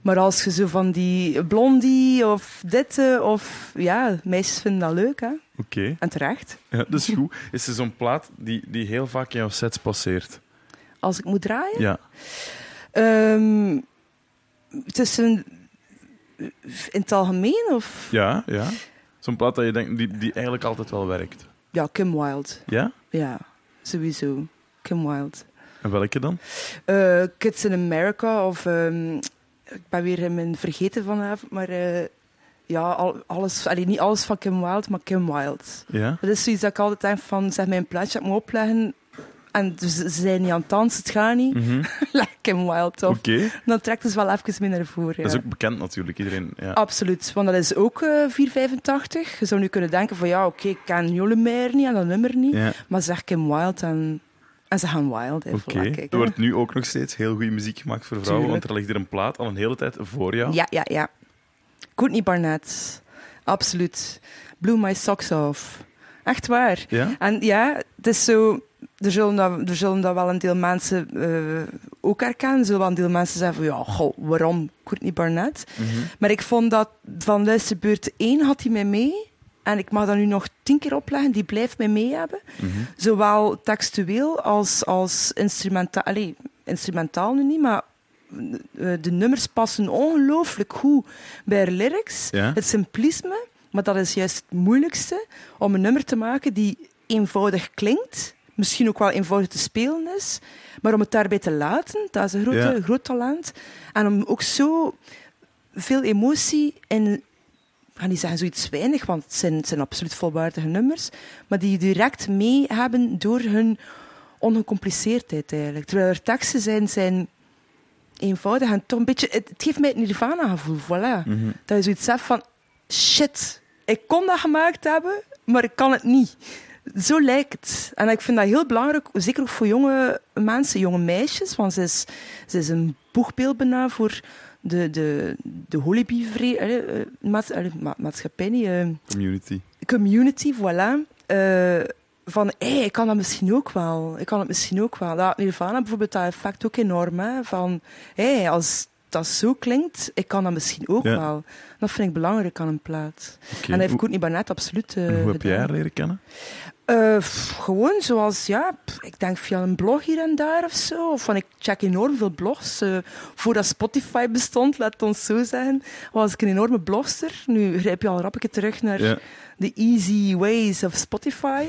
Maar als je zo van die blondie of dit, of ja, meisjes vinden dat leuk, hè? Oké. En terecht. Ja, dat is goed. Is er zo'n plaat die, die heel vaak in jouw sets passeert? Als ik moet draaien. Ja. Ehm, tussen in het algemeen of Ja, ja. Zo'n plaat dat je denkt, die, die eigenlijk altijd wel werkt. ja, Kim Wilde. Ja? Ja, sowieso. Kim Wilde. En welke dan? Eh, Kids in America of ehm, ik ben weer in mijn vergeten vanavond, maar eh, ja, al, alles, niet alles van Kim Wilde, maar Kim Wilde. Ja? Dat is zoiets dat ik altijd denk van, zeg mijn plaatje ik moet opleggen en dus ze zijn niet aan het dansen, het gaat niet. *laughs* Leg Kim Wilde op. Oké. Dan trekt het wel even mee naar voren. Ja. Dat is ook bekend natuurlijk, iedereen. Ja. Absoluut, want dat is ook eh 485. Je zou nu kunnen denken van ja, oké, ik ken Jolemeyer niet en dat nummer niet. Ja. Maar zeg Kim Wilde en, en ze gaan wild. hè, kijk, Er wordt nu ook nog steeds heel goede muziek gemaakt voor vrouwen, Tuurlijk. want er ligt hier een plaat al een hele tijd voor jou. Ja, ja, ja. Courtney Barnett. Absoluut. Blew my socks off. Echt waar. Ja? En ja, het is zo... Er zullen dat, er zullen dat wel een deel mensen eh, ook herkennen. Er zullen wel een deel mensen zeggen van... Ja, goh, waarom Courtney Barnett? Mhm. Maar ik vond dat van Luisterbeurt 1 had hij mij mee. En ik mag dat nu nog tien keer opleggen. Die blijft mij mee hebben. Mhm. Zowel textueel als, als instrumentaal. Allee, instrumentaal nu niet, maar eh, de nummers passen ongelooflijk goed bij haar lyrics. Ja. Het simplisme, maar dat is juist het moeilijkste. Om een nummer te maken die eenvoudig klinkt. Misschien ook wel eenvoudig te spelen is. Maar om het daarbij te laten, dat is een grote, Ja. groot talent. En om ook zo veel emotie in ik ga niet zeggen zoiets weinig, want het zijn, het zijn absoluut volwaardige nummers, maar die je direct mee hebben door hun ongecompliceerdheid eigenlijk. Terwijl er teksten zijn, zijn eenvoudig en toch een beetje... Het, het geeft mij het Nirvana-gevoel, voilà. Mhm. Dat je zoiets hebt van, shit, ik kon dat gemaakt hebben, maar ik kan het niet. Zo lijkt het. En ik vind dat heel belangrijk, zeker ook voor jonge mensen, jonge meisjes, want ze is, ze is een boegbeeld bijna voor de, de, de Hollyby eh, maats, maatschappij, niet, eh, Community. community, voilà. Eh, van, hé, ik kan dat misschien ook wel. Ik kan het misschien ook wel. Dat Nirvana bijvoorbeeld, dat effect ook enorm, hè. Van, hé, als dat zo klinkt, ik kan dat misschien ook Ja. wel. Dat vind ik belangrijk aan een plaat. Oké, En dat heeft Courtney Barnett absoluut eh, en hoe heb jij haar leren kennen? Eh, pff, gewoon zoals, ja, pff, ik denk via een blog hier en daar of zo. Of van, ik check enorm veel blogs. eh, voordat Spotify bestond, laat het ons zo zeggen, was ik een enorme blogster. Nu grijp je al rappetje terug naar Ja. de easy ways of Spotify.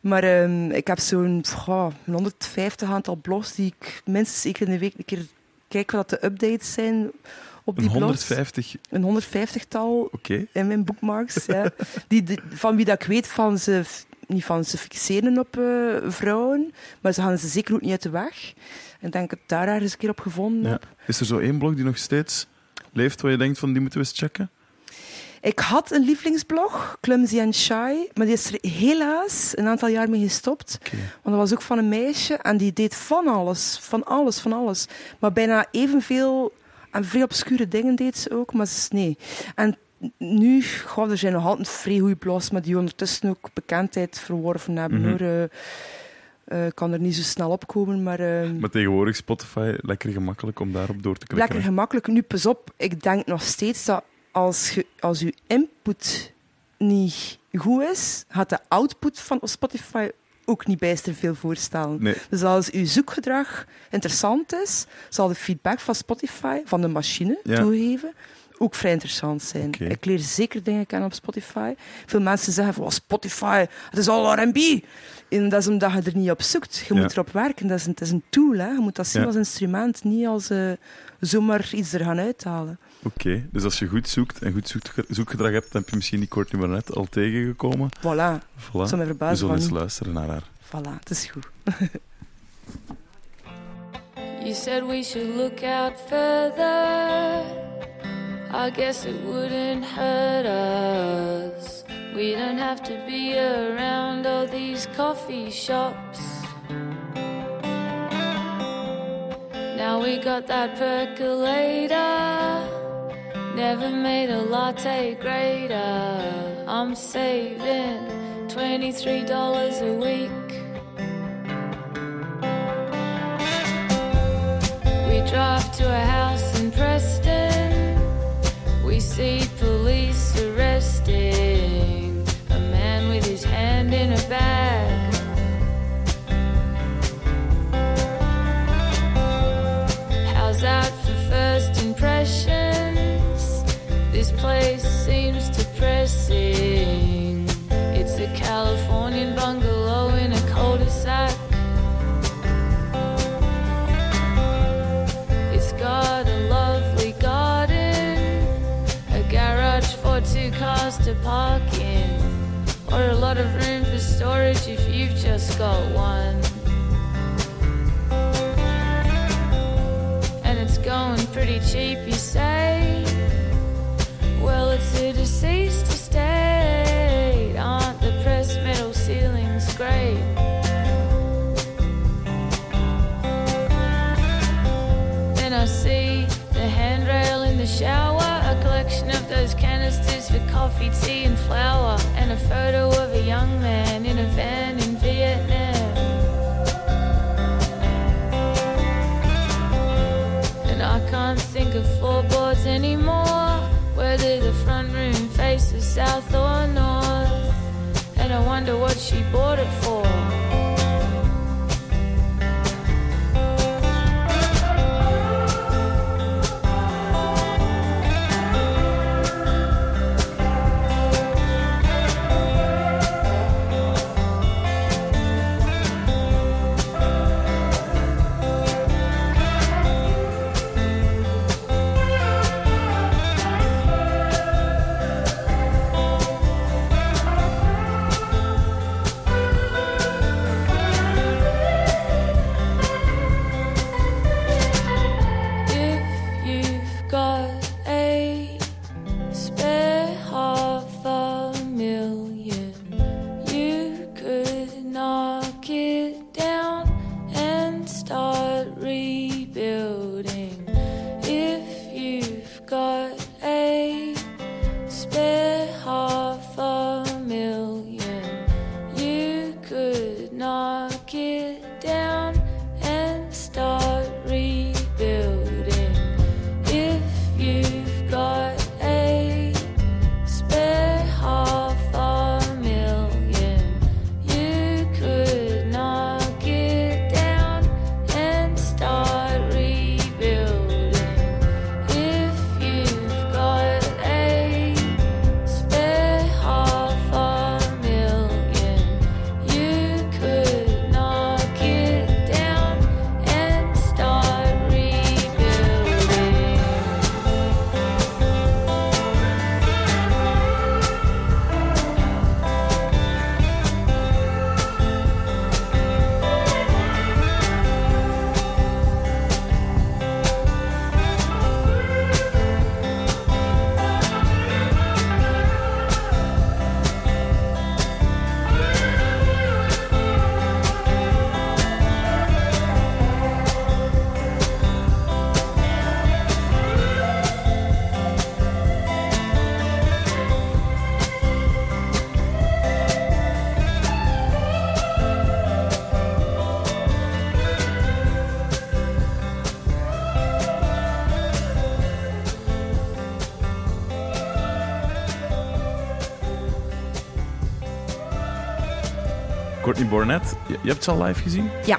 Maar ehm, ik heb zo'n goh, een 150 aantal blogs die ik minstens één keer in de week een keer kijk wat de updates zijn op die Een blogs. 150, Een 150-tal oké. in mijn bookmarks. *laughs* ja. die, die- van wie dat ik weet van ze, niet van ze fixeren op eh, vrouwen, maar ze gaan ze zeker ook niet uit de weg. En denk dat ik daar ergens een keer op gevonden Ja. heb. Is er zo één blog die nog steeds leeft, waar je denkt van die moeten we eens checken? Ik had een lievelingsblog, Clumsy and Shy, maar die is er helaas een aantal jaar mee gestopt. Want dat was ook van een meisje en die deed van alles, van alles, van alles. Maar bijna evenveel en vrij obscure dingen deed ze ook, maar ze- nee. En nu, goh, er zijn nog altijd vrij goede blogs, maar die ondertussen ook bekendheid verworven hebben. Ik kan er niet zo snel op komen, maar... eh, Maar tegenwoordig Spotify, lekker gemakkelijk om daarop door te klikken. Lekker gemakkelijk. Nu, pas op, ik denk nog steeds dat als, je, als je input niet goed is, gaat de output van Spotify ook niet bijster veel voorstellen. Nee, Dus als uw zoekgedrag interessant is, zal de feedback van Spotify, van de machine, Ja. toegeven, ook vrij interessant zijn. Ik leer zeker dingen kennen op Spotify. Veel mensen zeggen van "Oh, Spotify, het is al R&B. En dat is omdat je er niet op zoekt. Je Ja. moet erop werken. Dat is een, het is een tool. Hè. Je moet dat zien Ja. als instrument, niet als eh, zomaar iets er gaan uithalen. Oké. Dus als je goed zoekt en goed zoekge- zoekgedrag hebt, dan heb je misschien die Courtney Barnett al tegengekomen. Voilà. Voilà. Zou mij We zullen van eens luisteren naar haar. Voilà, het is goed. *laughs* You said we should look out further. I guess it wouldn't hurt us. We don't have to be around all these coffee shops. Now we got that percolator. Never made a latte greater. I'm saving $23 a week. We drive to a house or a lot of room for storage if you've just got one. And it's going pretty cheap, you say? Coffee, tea, and flour, and a photo of a young man in a van in Vietnam. And I can't think of floorboards anymore, whether the front room faces south or north. And I wonder what she bought it for. Barnett, je, je hebt ze al live gezien? Ja.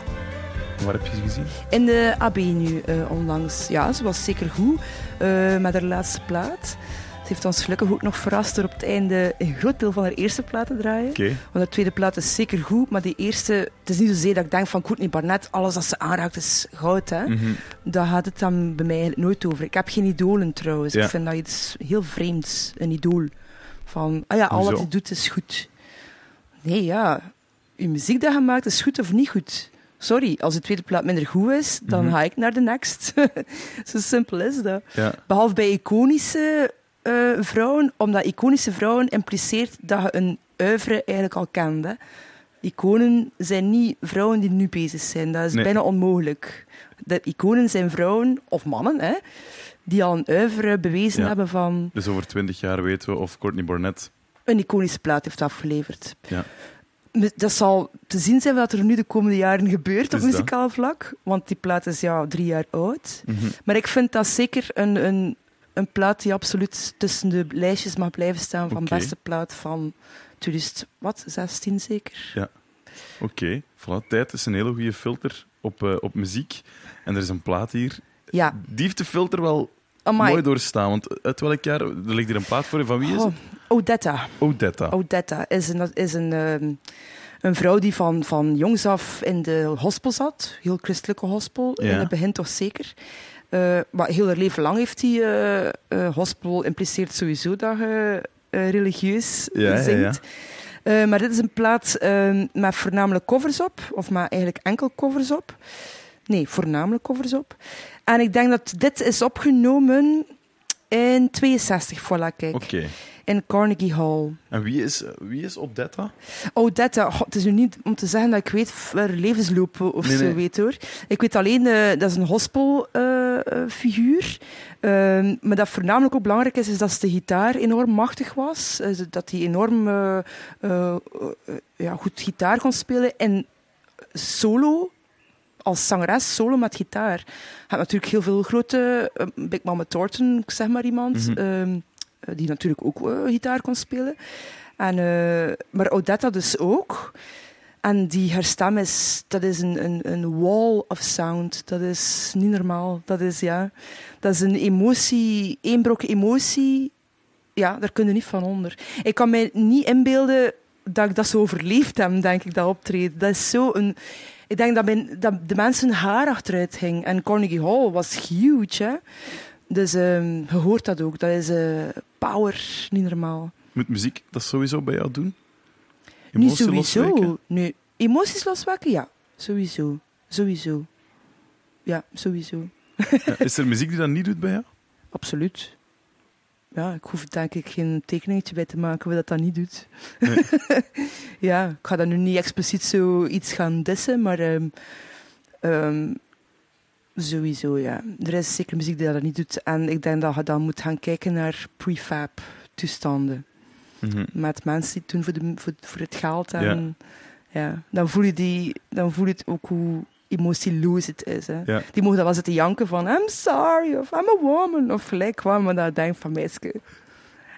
Waar heb je ze gezien? In de AB nu eh, onlangs. Ja, ze was zeker goed eh, met haar laatste plaat. Ze heeft ons gelukkig ook nog verrast door op het einde een groot deel van haar eerste plaat te draaien. Oké. Want de tweede plaat is zeker goed, maar die eerste... Het is niet zozeer dat ik denk van Courtney Barnett, alles dat ze aanraakt is goud. Hè? Mhm. Daar gaat het dan bij mij eigenlijk nooit over. Ik heb geen idolen trouwens. Ja. Ik vind dat iets heel vreemds, een idool. Van, ah ja, al wat je doet is goed. Nee, ja. Je muziek dat je maakt is goed of niet goed. Sorry, als de tweede plaat minder goed is, dan Mhm. ga ik naar de next. *laughs* Zo simpel is dat. Ja. Behalve bij iconische eh, vrouwen, omdat iconische vrouwen impliceert dat je een oeuvre eigenlijk al kent. hè. Iconen zijn niet vrouwen die nu bezig zijn. Dat is Nee. bijna onmogelijk. De iconen zijn vrouwen, of mannen, hè, die al een oeuvre bewezen Ja. hebben van Dus over twintig jaar weten we of Courtney Barnett... een iconische plaat heeft afgeleverd. Ja. Dat zal te zien zijn wat er nu de komende jaren gebeurt op muzikaal vlak. Want die plaat is ja drie jaar oud. Mhm. Maar ik vind dat zeker een, een, een plaat die absoluut tussen de lijstjes mag blijven staan van beste plaat van 2016 zeker. Oké, voilà. Tijd is een hele goede filter op, eh, op muziek. En er is een plaat hier. Ja, Die heeft de filter wel amai. mooi doorstaan. Want uit welk jaar... Er ligt hier een plaat voor je. Van wie is Oh, het? Odetta. Odetta. Odetta is een, is een, ehm, een vrouw die van, van jongs af in de hospel zat. Heel christelijke hospel. Ja. In het begin toch zeker. Eh, maar heel haar leven lang heeft die eh, eh, hospel impliceert sowieso dat je religieus Ja, zingt. ja. Maar dit is een plaat eh, met voornamelijk covers op, of maar eigenlijk enkel covers op. Nee, voornamelijk covers op. En ik denk dat dit is opgenomen in 62, voilà, kijk. Oké. In Carnegie Hall. En wie is, wie is Odetta? Odetta, goh, het is nu niet om te zeggen dat ik weet waar levensloop of Nee, zo nee. weet hoor. Ik weet alleen, eh, dat is een gospelfiguur. Ehm, maar dat voornamelijk ook belangrijk is, is dat ze de gitaar enorm machtig was. Eh, dat hij enorm eh, ja, goed gitaar kon spelen. En solo, als zangeres, solo met gitaar. Je hebt natuurlijk heel veel grote, eh, Big Mama Thornton, zeg maar iemand, Mhm. ehm, eh, die natuurlijk ook eh, gitaar kon spelen. En, maar Odetta dus ook. En die haar stem is, dat is een, een, een wall of sound. Dat is niet normaal. Dat is, ja, dat is een emotie, één brok emotie. Ja, daar kun je niet van onder. Ik kan mij niet inbeelden dat ik dat zo overleefd heb, denk ik, dat optreden. Dat is zo een... Ik denk dat, dat de mensen haar achteruit ging. En Carnegie Hall was huge, hè. Dus ehm, je hoort dat ook. Dat is eh, power, niet normaal. Moet muziek dat sowieso bij jou doen? Niet sowieso. Nee. Emoties loswekken? Ja, sowieso. Sowieso. Ja, sowieso. Ja, is er muziek die dat niet doet bij jou? Absoluut. Ja, ik hoef denk ik geen tekeningetje bij te maken wie dat dat niet doet. Nee. *laughs* ja, ik ga dat nu niet expliciet zo iets gaan dissen, maar ehm, ehm, sowieso, ja. Er is zeker muziek die dat niet doet. En ik denk dat je dan moet gaan kijken naar prefab toestanden. Mhm. met mensen die het doen voor, de, voor, voor het geld. En, ja. dan, voel je die, dan voel je het ook hoe emotieloos het is. Hè. Ja. Die mogen dan wel zitten janken van I'm sorry of I'm a woman of gelijk wat, maar dan denk ik van meisje,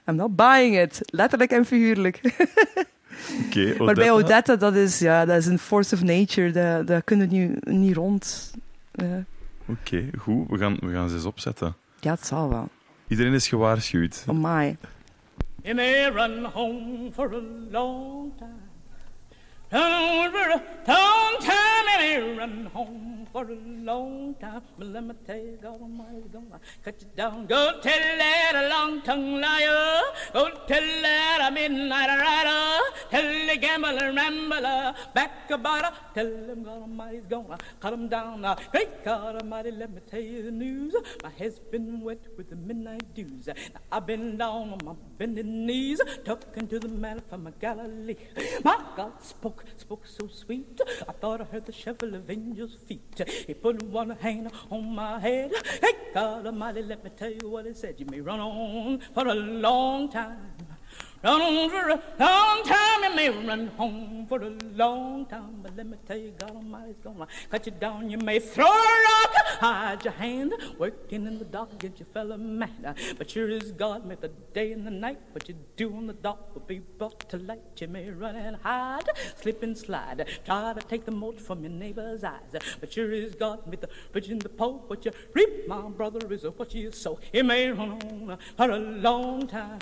I'm not buying it. Letterlijk en figuurlijk. *laughs* Oké, Maar bij Odetta. Dat is, ja, dat is een force of nature. Daar, daar kunnen we niet, niet rond. Ja. Oké, goed. We gaan, we gaan ze eens opzetten. ja, het zal wel. Iedereen is gewaarschuwd. Oh my. Run home for a long time. A long time. May run home for a long time. But let me tell you, God Almighty's gonna cut you down. Go tell that a long tongue liar. Go tell that midnight rider. Tell the gambler rambler back about her. Tell him God Almighty's gonna cut him down. Now, great God Almighty, let me tell you the news. My head's been wet with the midnight dews. Now, I've been down on my bending knees, talking to the man from my Galilee. My God spoke, spoke so sweet. I thought I heard the shuffle of angels' feet. He put one hand on my head. Hey, God Almighty, let me tell you what he said. You may run on for a long time. Run on for a long time, you may run home for a long time. But let me tell you, God Almighty's gonna cut you down. You may throw a rock, Tried your hand, working in the dark, get your fellow mad. But sure as God made the day and the night, what you do in the dark will be brought to light. You may run and hide, slip and slide, try to take the mote from your neighbor's eyes. But sure as God made the rich and the poor, what you reap, my brother, is what you sow. It may run on for a long time,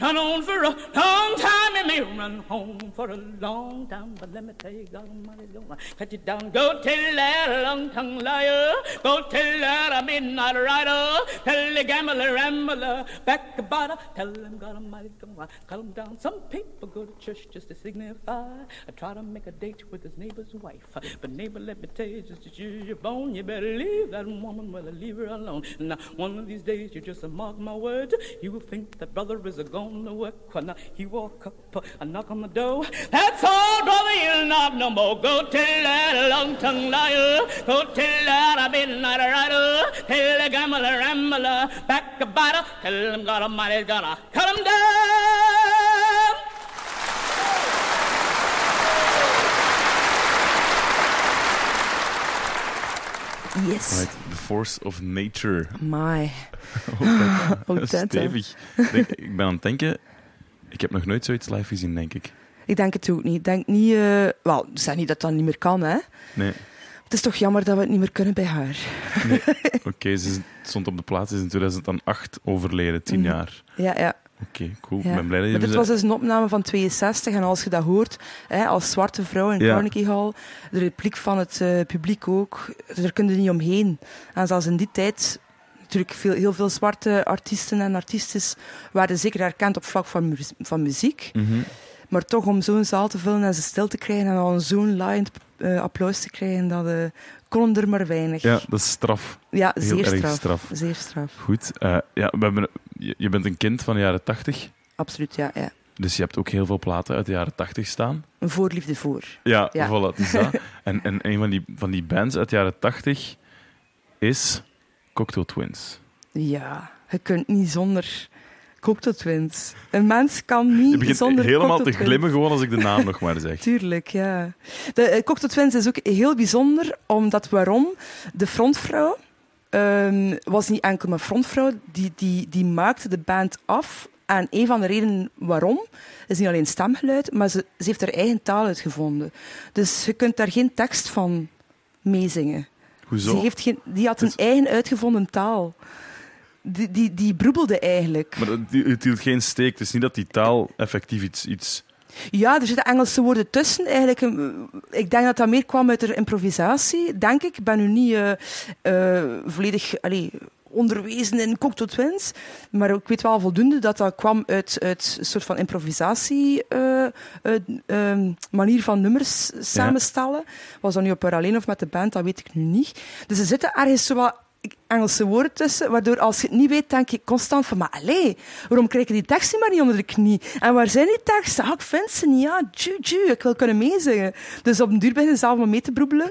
run on for a long time. It may run home for a long time, but let me tell you, God Almighty's gonna cut you down. Go tell that long tongue liar, go tell that I'm in a midnight rider, tell the gambler, rambler, back about tell him God Almighty's gonna cut down. Some people go to church just to signify. I try to make a date with his neighbor's wife, but neighbor, let me tell you, just to cheer your bone, you better leave that woman, well, leave her alone. Now, one of these days, you just mark my words, you will think that brother is a going to work. When he walk up and knock on the door, that's all, brother, you'll not no more. Go tell that long-tongued liar, go tell that midnight rider, tell the gambler, rambler, back a biter, tell him God Almighty's gonna cut him down. Yes. Right, The Force of Nature. My. *laughs* *laughs* Oh, dat, hè. Stevig. Ik denk- ik ben aan het denken, ik heb nog nooit zoiets live gezien, denk ik. Ik denk het ook niet. Ik denk niet... eh Wel, zeg niet dat dat niet meer kan, hè. Nee. Het is toch jammer dat we het niet meer kunnen bij haar. nee. *laughs* Oké, ze stond op de plaats, is in 2008 overleden, tien Mhm. jaar. Ja, ja. Oké, cool. ja. Ik ben blij dat je Maar dit was dus een opname van 62 en als je dat hoort, hè, als zwarte vrouw in Ja. Carnegie Hall, de repliek van het eh, publiek ook, daar kun je niet omheen. En zelfs in die tijd, natuurlijk veel, heel veel zwarte artiesten en artiestes waren zeker herkend op vlak van, mu- van muziek. Mhm. Maar toch om zo'n zaal te vullen en ze stil te krijgen en dan zo'n laaiend eh, applaus te krijgen, dat eh, kon er maar weinig. Ja, dat is straf. Ja, Heel zeer straf. straf. Zeer straf. Goed. eh, ja, we hebben, je, bent een kind van de jaren 80, Absoluut, ja, ja. dus je hebt ook heel veel platen uit de jaren 80 staan. Een voorliefde voor. Ja, Ja. voilà, dat. *laughs* en, en een van die, van die bands uit de jaren 80 is Cocktail Twins. Ja, je kunt niet zonder Cocktail Twins. Een mens kan niet Je begint zonder helemaal te glimmen gewoon als ik de naam nog maar zeg. *laughs* Tuurlijk, ja. De Cocktail Twins is ook heel bijzonder, omdat waarom? De frontvrouw ehm, was niet enkel maar frontvrouw, die, die, die maakte de band af. En een van de redenen waarom is niet alleen stemgeluid, maar ze, ze heeft haar eigen taal uitgevonden. Dus je kunt daar geen tekst van meezingen. Hoezo? Ze heeft geen, die had een Dus- eigen uitgevonden taal. Die, die, die broebelde eigenlijk. Maar het hield geen steek. Het is niet dat die taal effectief iets... iets... Ja, er zitten Engelse woorden tussen. Eigenlijk, eh, ik denk dat dat meer kwam uit de improvisatie, denk ik. Ik ben nu niet eh, eh, volledig allee, onderwezen in Cocktail Twins, maar ik weet wel voldoende dat dat kwam uit, uit een soort van improvisatie, eh, eh, ehm, manier van nummers samenstellen. Was dat nu op haar alleen of met de band, dat weet ik nu niet. Dus er zitten ergens zo wat Engelse woorden tussen, waardoor als je het niet weet, denk je constant van, maar allee, waarom krijg je die tekst niet maar niet onder de knie? En waar zijn die teksten? Ah, ik vind ze niet, ja, ju, ju, ik wil kunnen meezingen. Dus op een duur ben je zelf maar mee te broebelen.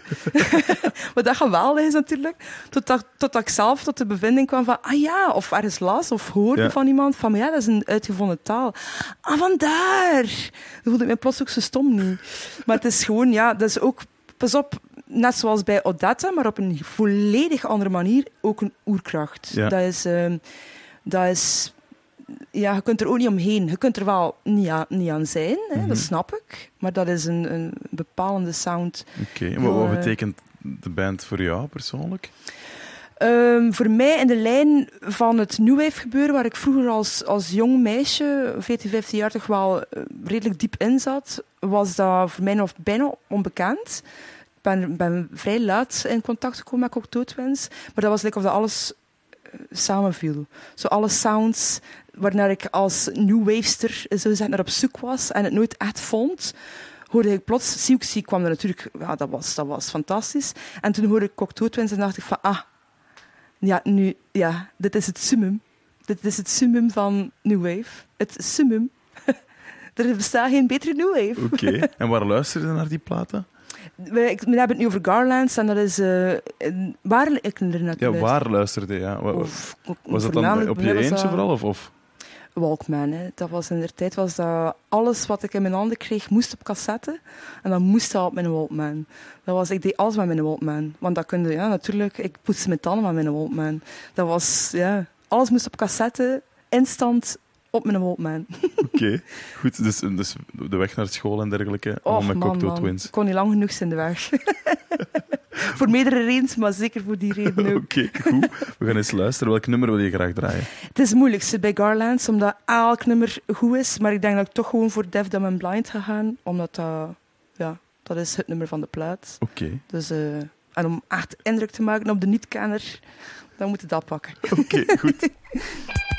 *laughs* Wat dat geweldig is natuurlijk. Totdat, totdat ik zelf tot de bevinding kwam van, ah ja, of ergens las of hoorde Ja. van iemand van, maar ja, dat is een uitgevonden taal. Ah, vandaar! Dan voelde ik me plots ook zo stom niet. Maar het is gewoon, ja, dat is ook, pas op, net zoals bij Odette, maar op een volledig andere manier, ook een oerkracht. Ja. Dat is... ehm, dat is ja, je kunt er ook niet omheen. Je kunt er wel niet aan, niet aan zijn, hè, Mhm. dat snap ik. Maar dat is een, een bepalende sound. Oké, en wat, eh, betekent de band voor jou persoonlijk? Ehm, voor mij in de lijn van het New Wave gebeuren, waar ik vroeger als, als jong meisje, 14, 15 jaar, toch wel eh, redelijk diep in zat, was dat voor mij nog bijna onbekend. Ben, ben vrij laat in contact gekomen met Cocteau Twins, maar dat was like of dat alles eh, samenviel. Zo alle sounds waarnaar ik als New Wavester zo gezegd naar op zoek was en het nooit echt vond, hoorde ik plots, Siouxsie kwam er natuurlijk, ja, dat was, dat was fantastisch. En toen hoorde ik Cocteau Twins en dacht ik van, ah, ja, nu, ja, dit is het summum. Dit is het summum van New Wave. Het summum. *laughs* er bestaat geen betere New Wave. Oké, en waar luister je naar die platen? We, ik, we hebben het nu over Garlands en dat is een- waar ik er Ja, waar luisterde je? Ja, Of, was dat dan op je eentje dat- vooral? Of, of? Walkman. Hè. Dat was in de tijd was dat alles wat ik in mijn handen kreeg, moest op cassette. En dat moest al op mijn Walkman. Dat was, ik deed alles met mijn Walkman. Want dat kunde, ja, natuurlijk, ik poetste mijn tanden met mijn Walkman. Dat was, ja, alles moest op cassette, instant op mijn Walkman. *laughs* Oké, goed. Dus, dus de weg naar school en dergelijke. Allemaal met man, Cocktail man. Twins. Ik kon niet lang genoeg zijn de weg. *laughs* voor meerdere redenen, maar zeker voor die reden ook. Oké, goed. We gaan eens luisteren. Welk nummer wil je graag draaien? Het is het moeilijkste bij Garlands, omdat elk nummer goed is. Maar ik denk dat ik toch gewoon voor Deaf, Dumb and Blind ga gaan. Omdat dat, ja, dat is het nummer van de plaat. Oké, Dus, eh, en om echt indruk te maken op de niet-kenner, dan moet je dat pakken. oké, goed. *laughs*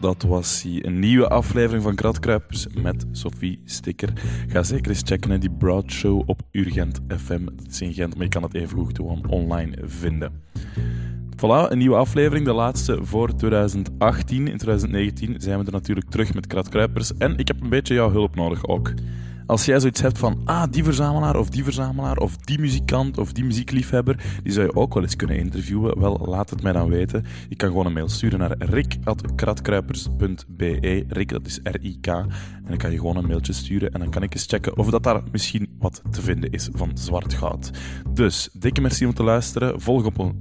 dat was hij. Een nieuwe aflevering van Kratkruipers met Sophie Sticker. Ga zeker eens checken in die Broad Show op Urgent FM. Dat is in Gent, maar je kan het even goed gewoon online vinden. Voilà, een nieuwe aflevering, de laatste voor 2018. In 2019 zijn we er natuurlijk terug met Kratkruipers. En ik heb een beetje jouw hulp nodig ook. Als jij zoiets hebt van, ah, die verzamelaar of die verzamelaar of die muzikant of die muziekliefhebber, die zou je ook wel eens kunnen interviewen, wel, laat het mij dan weten. Je kan gewoon een mail sturen naar rik.kratkruipers.be. Rik, dat is R-I-K. En dan kan je gewoon een mailtje sturen en dan kan ik eens checken of dat daar misschien wat te vinden is van zwart goud. Dus, dikke merci om te luisteren. Volg op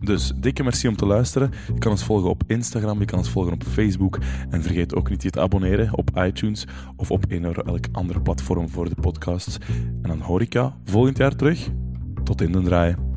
dus dikke merci om te luisteren. Je kan ons volgen op Instagram, je kan ons volgen op Facebook. En vergeet ook niet je te abonneren op iTunes of op een of elk andere platform voor de podcasts. En dan hoor ik jou volgend jaar terug. Tot in de draaien.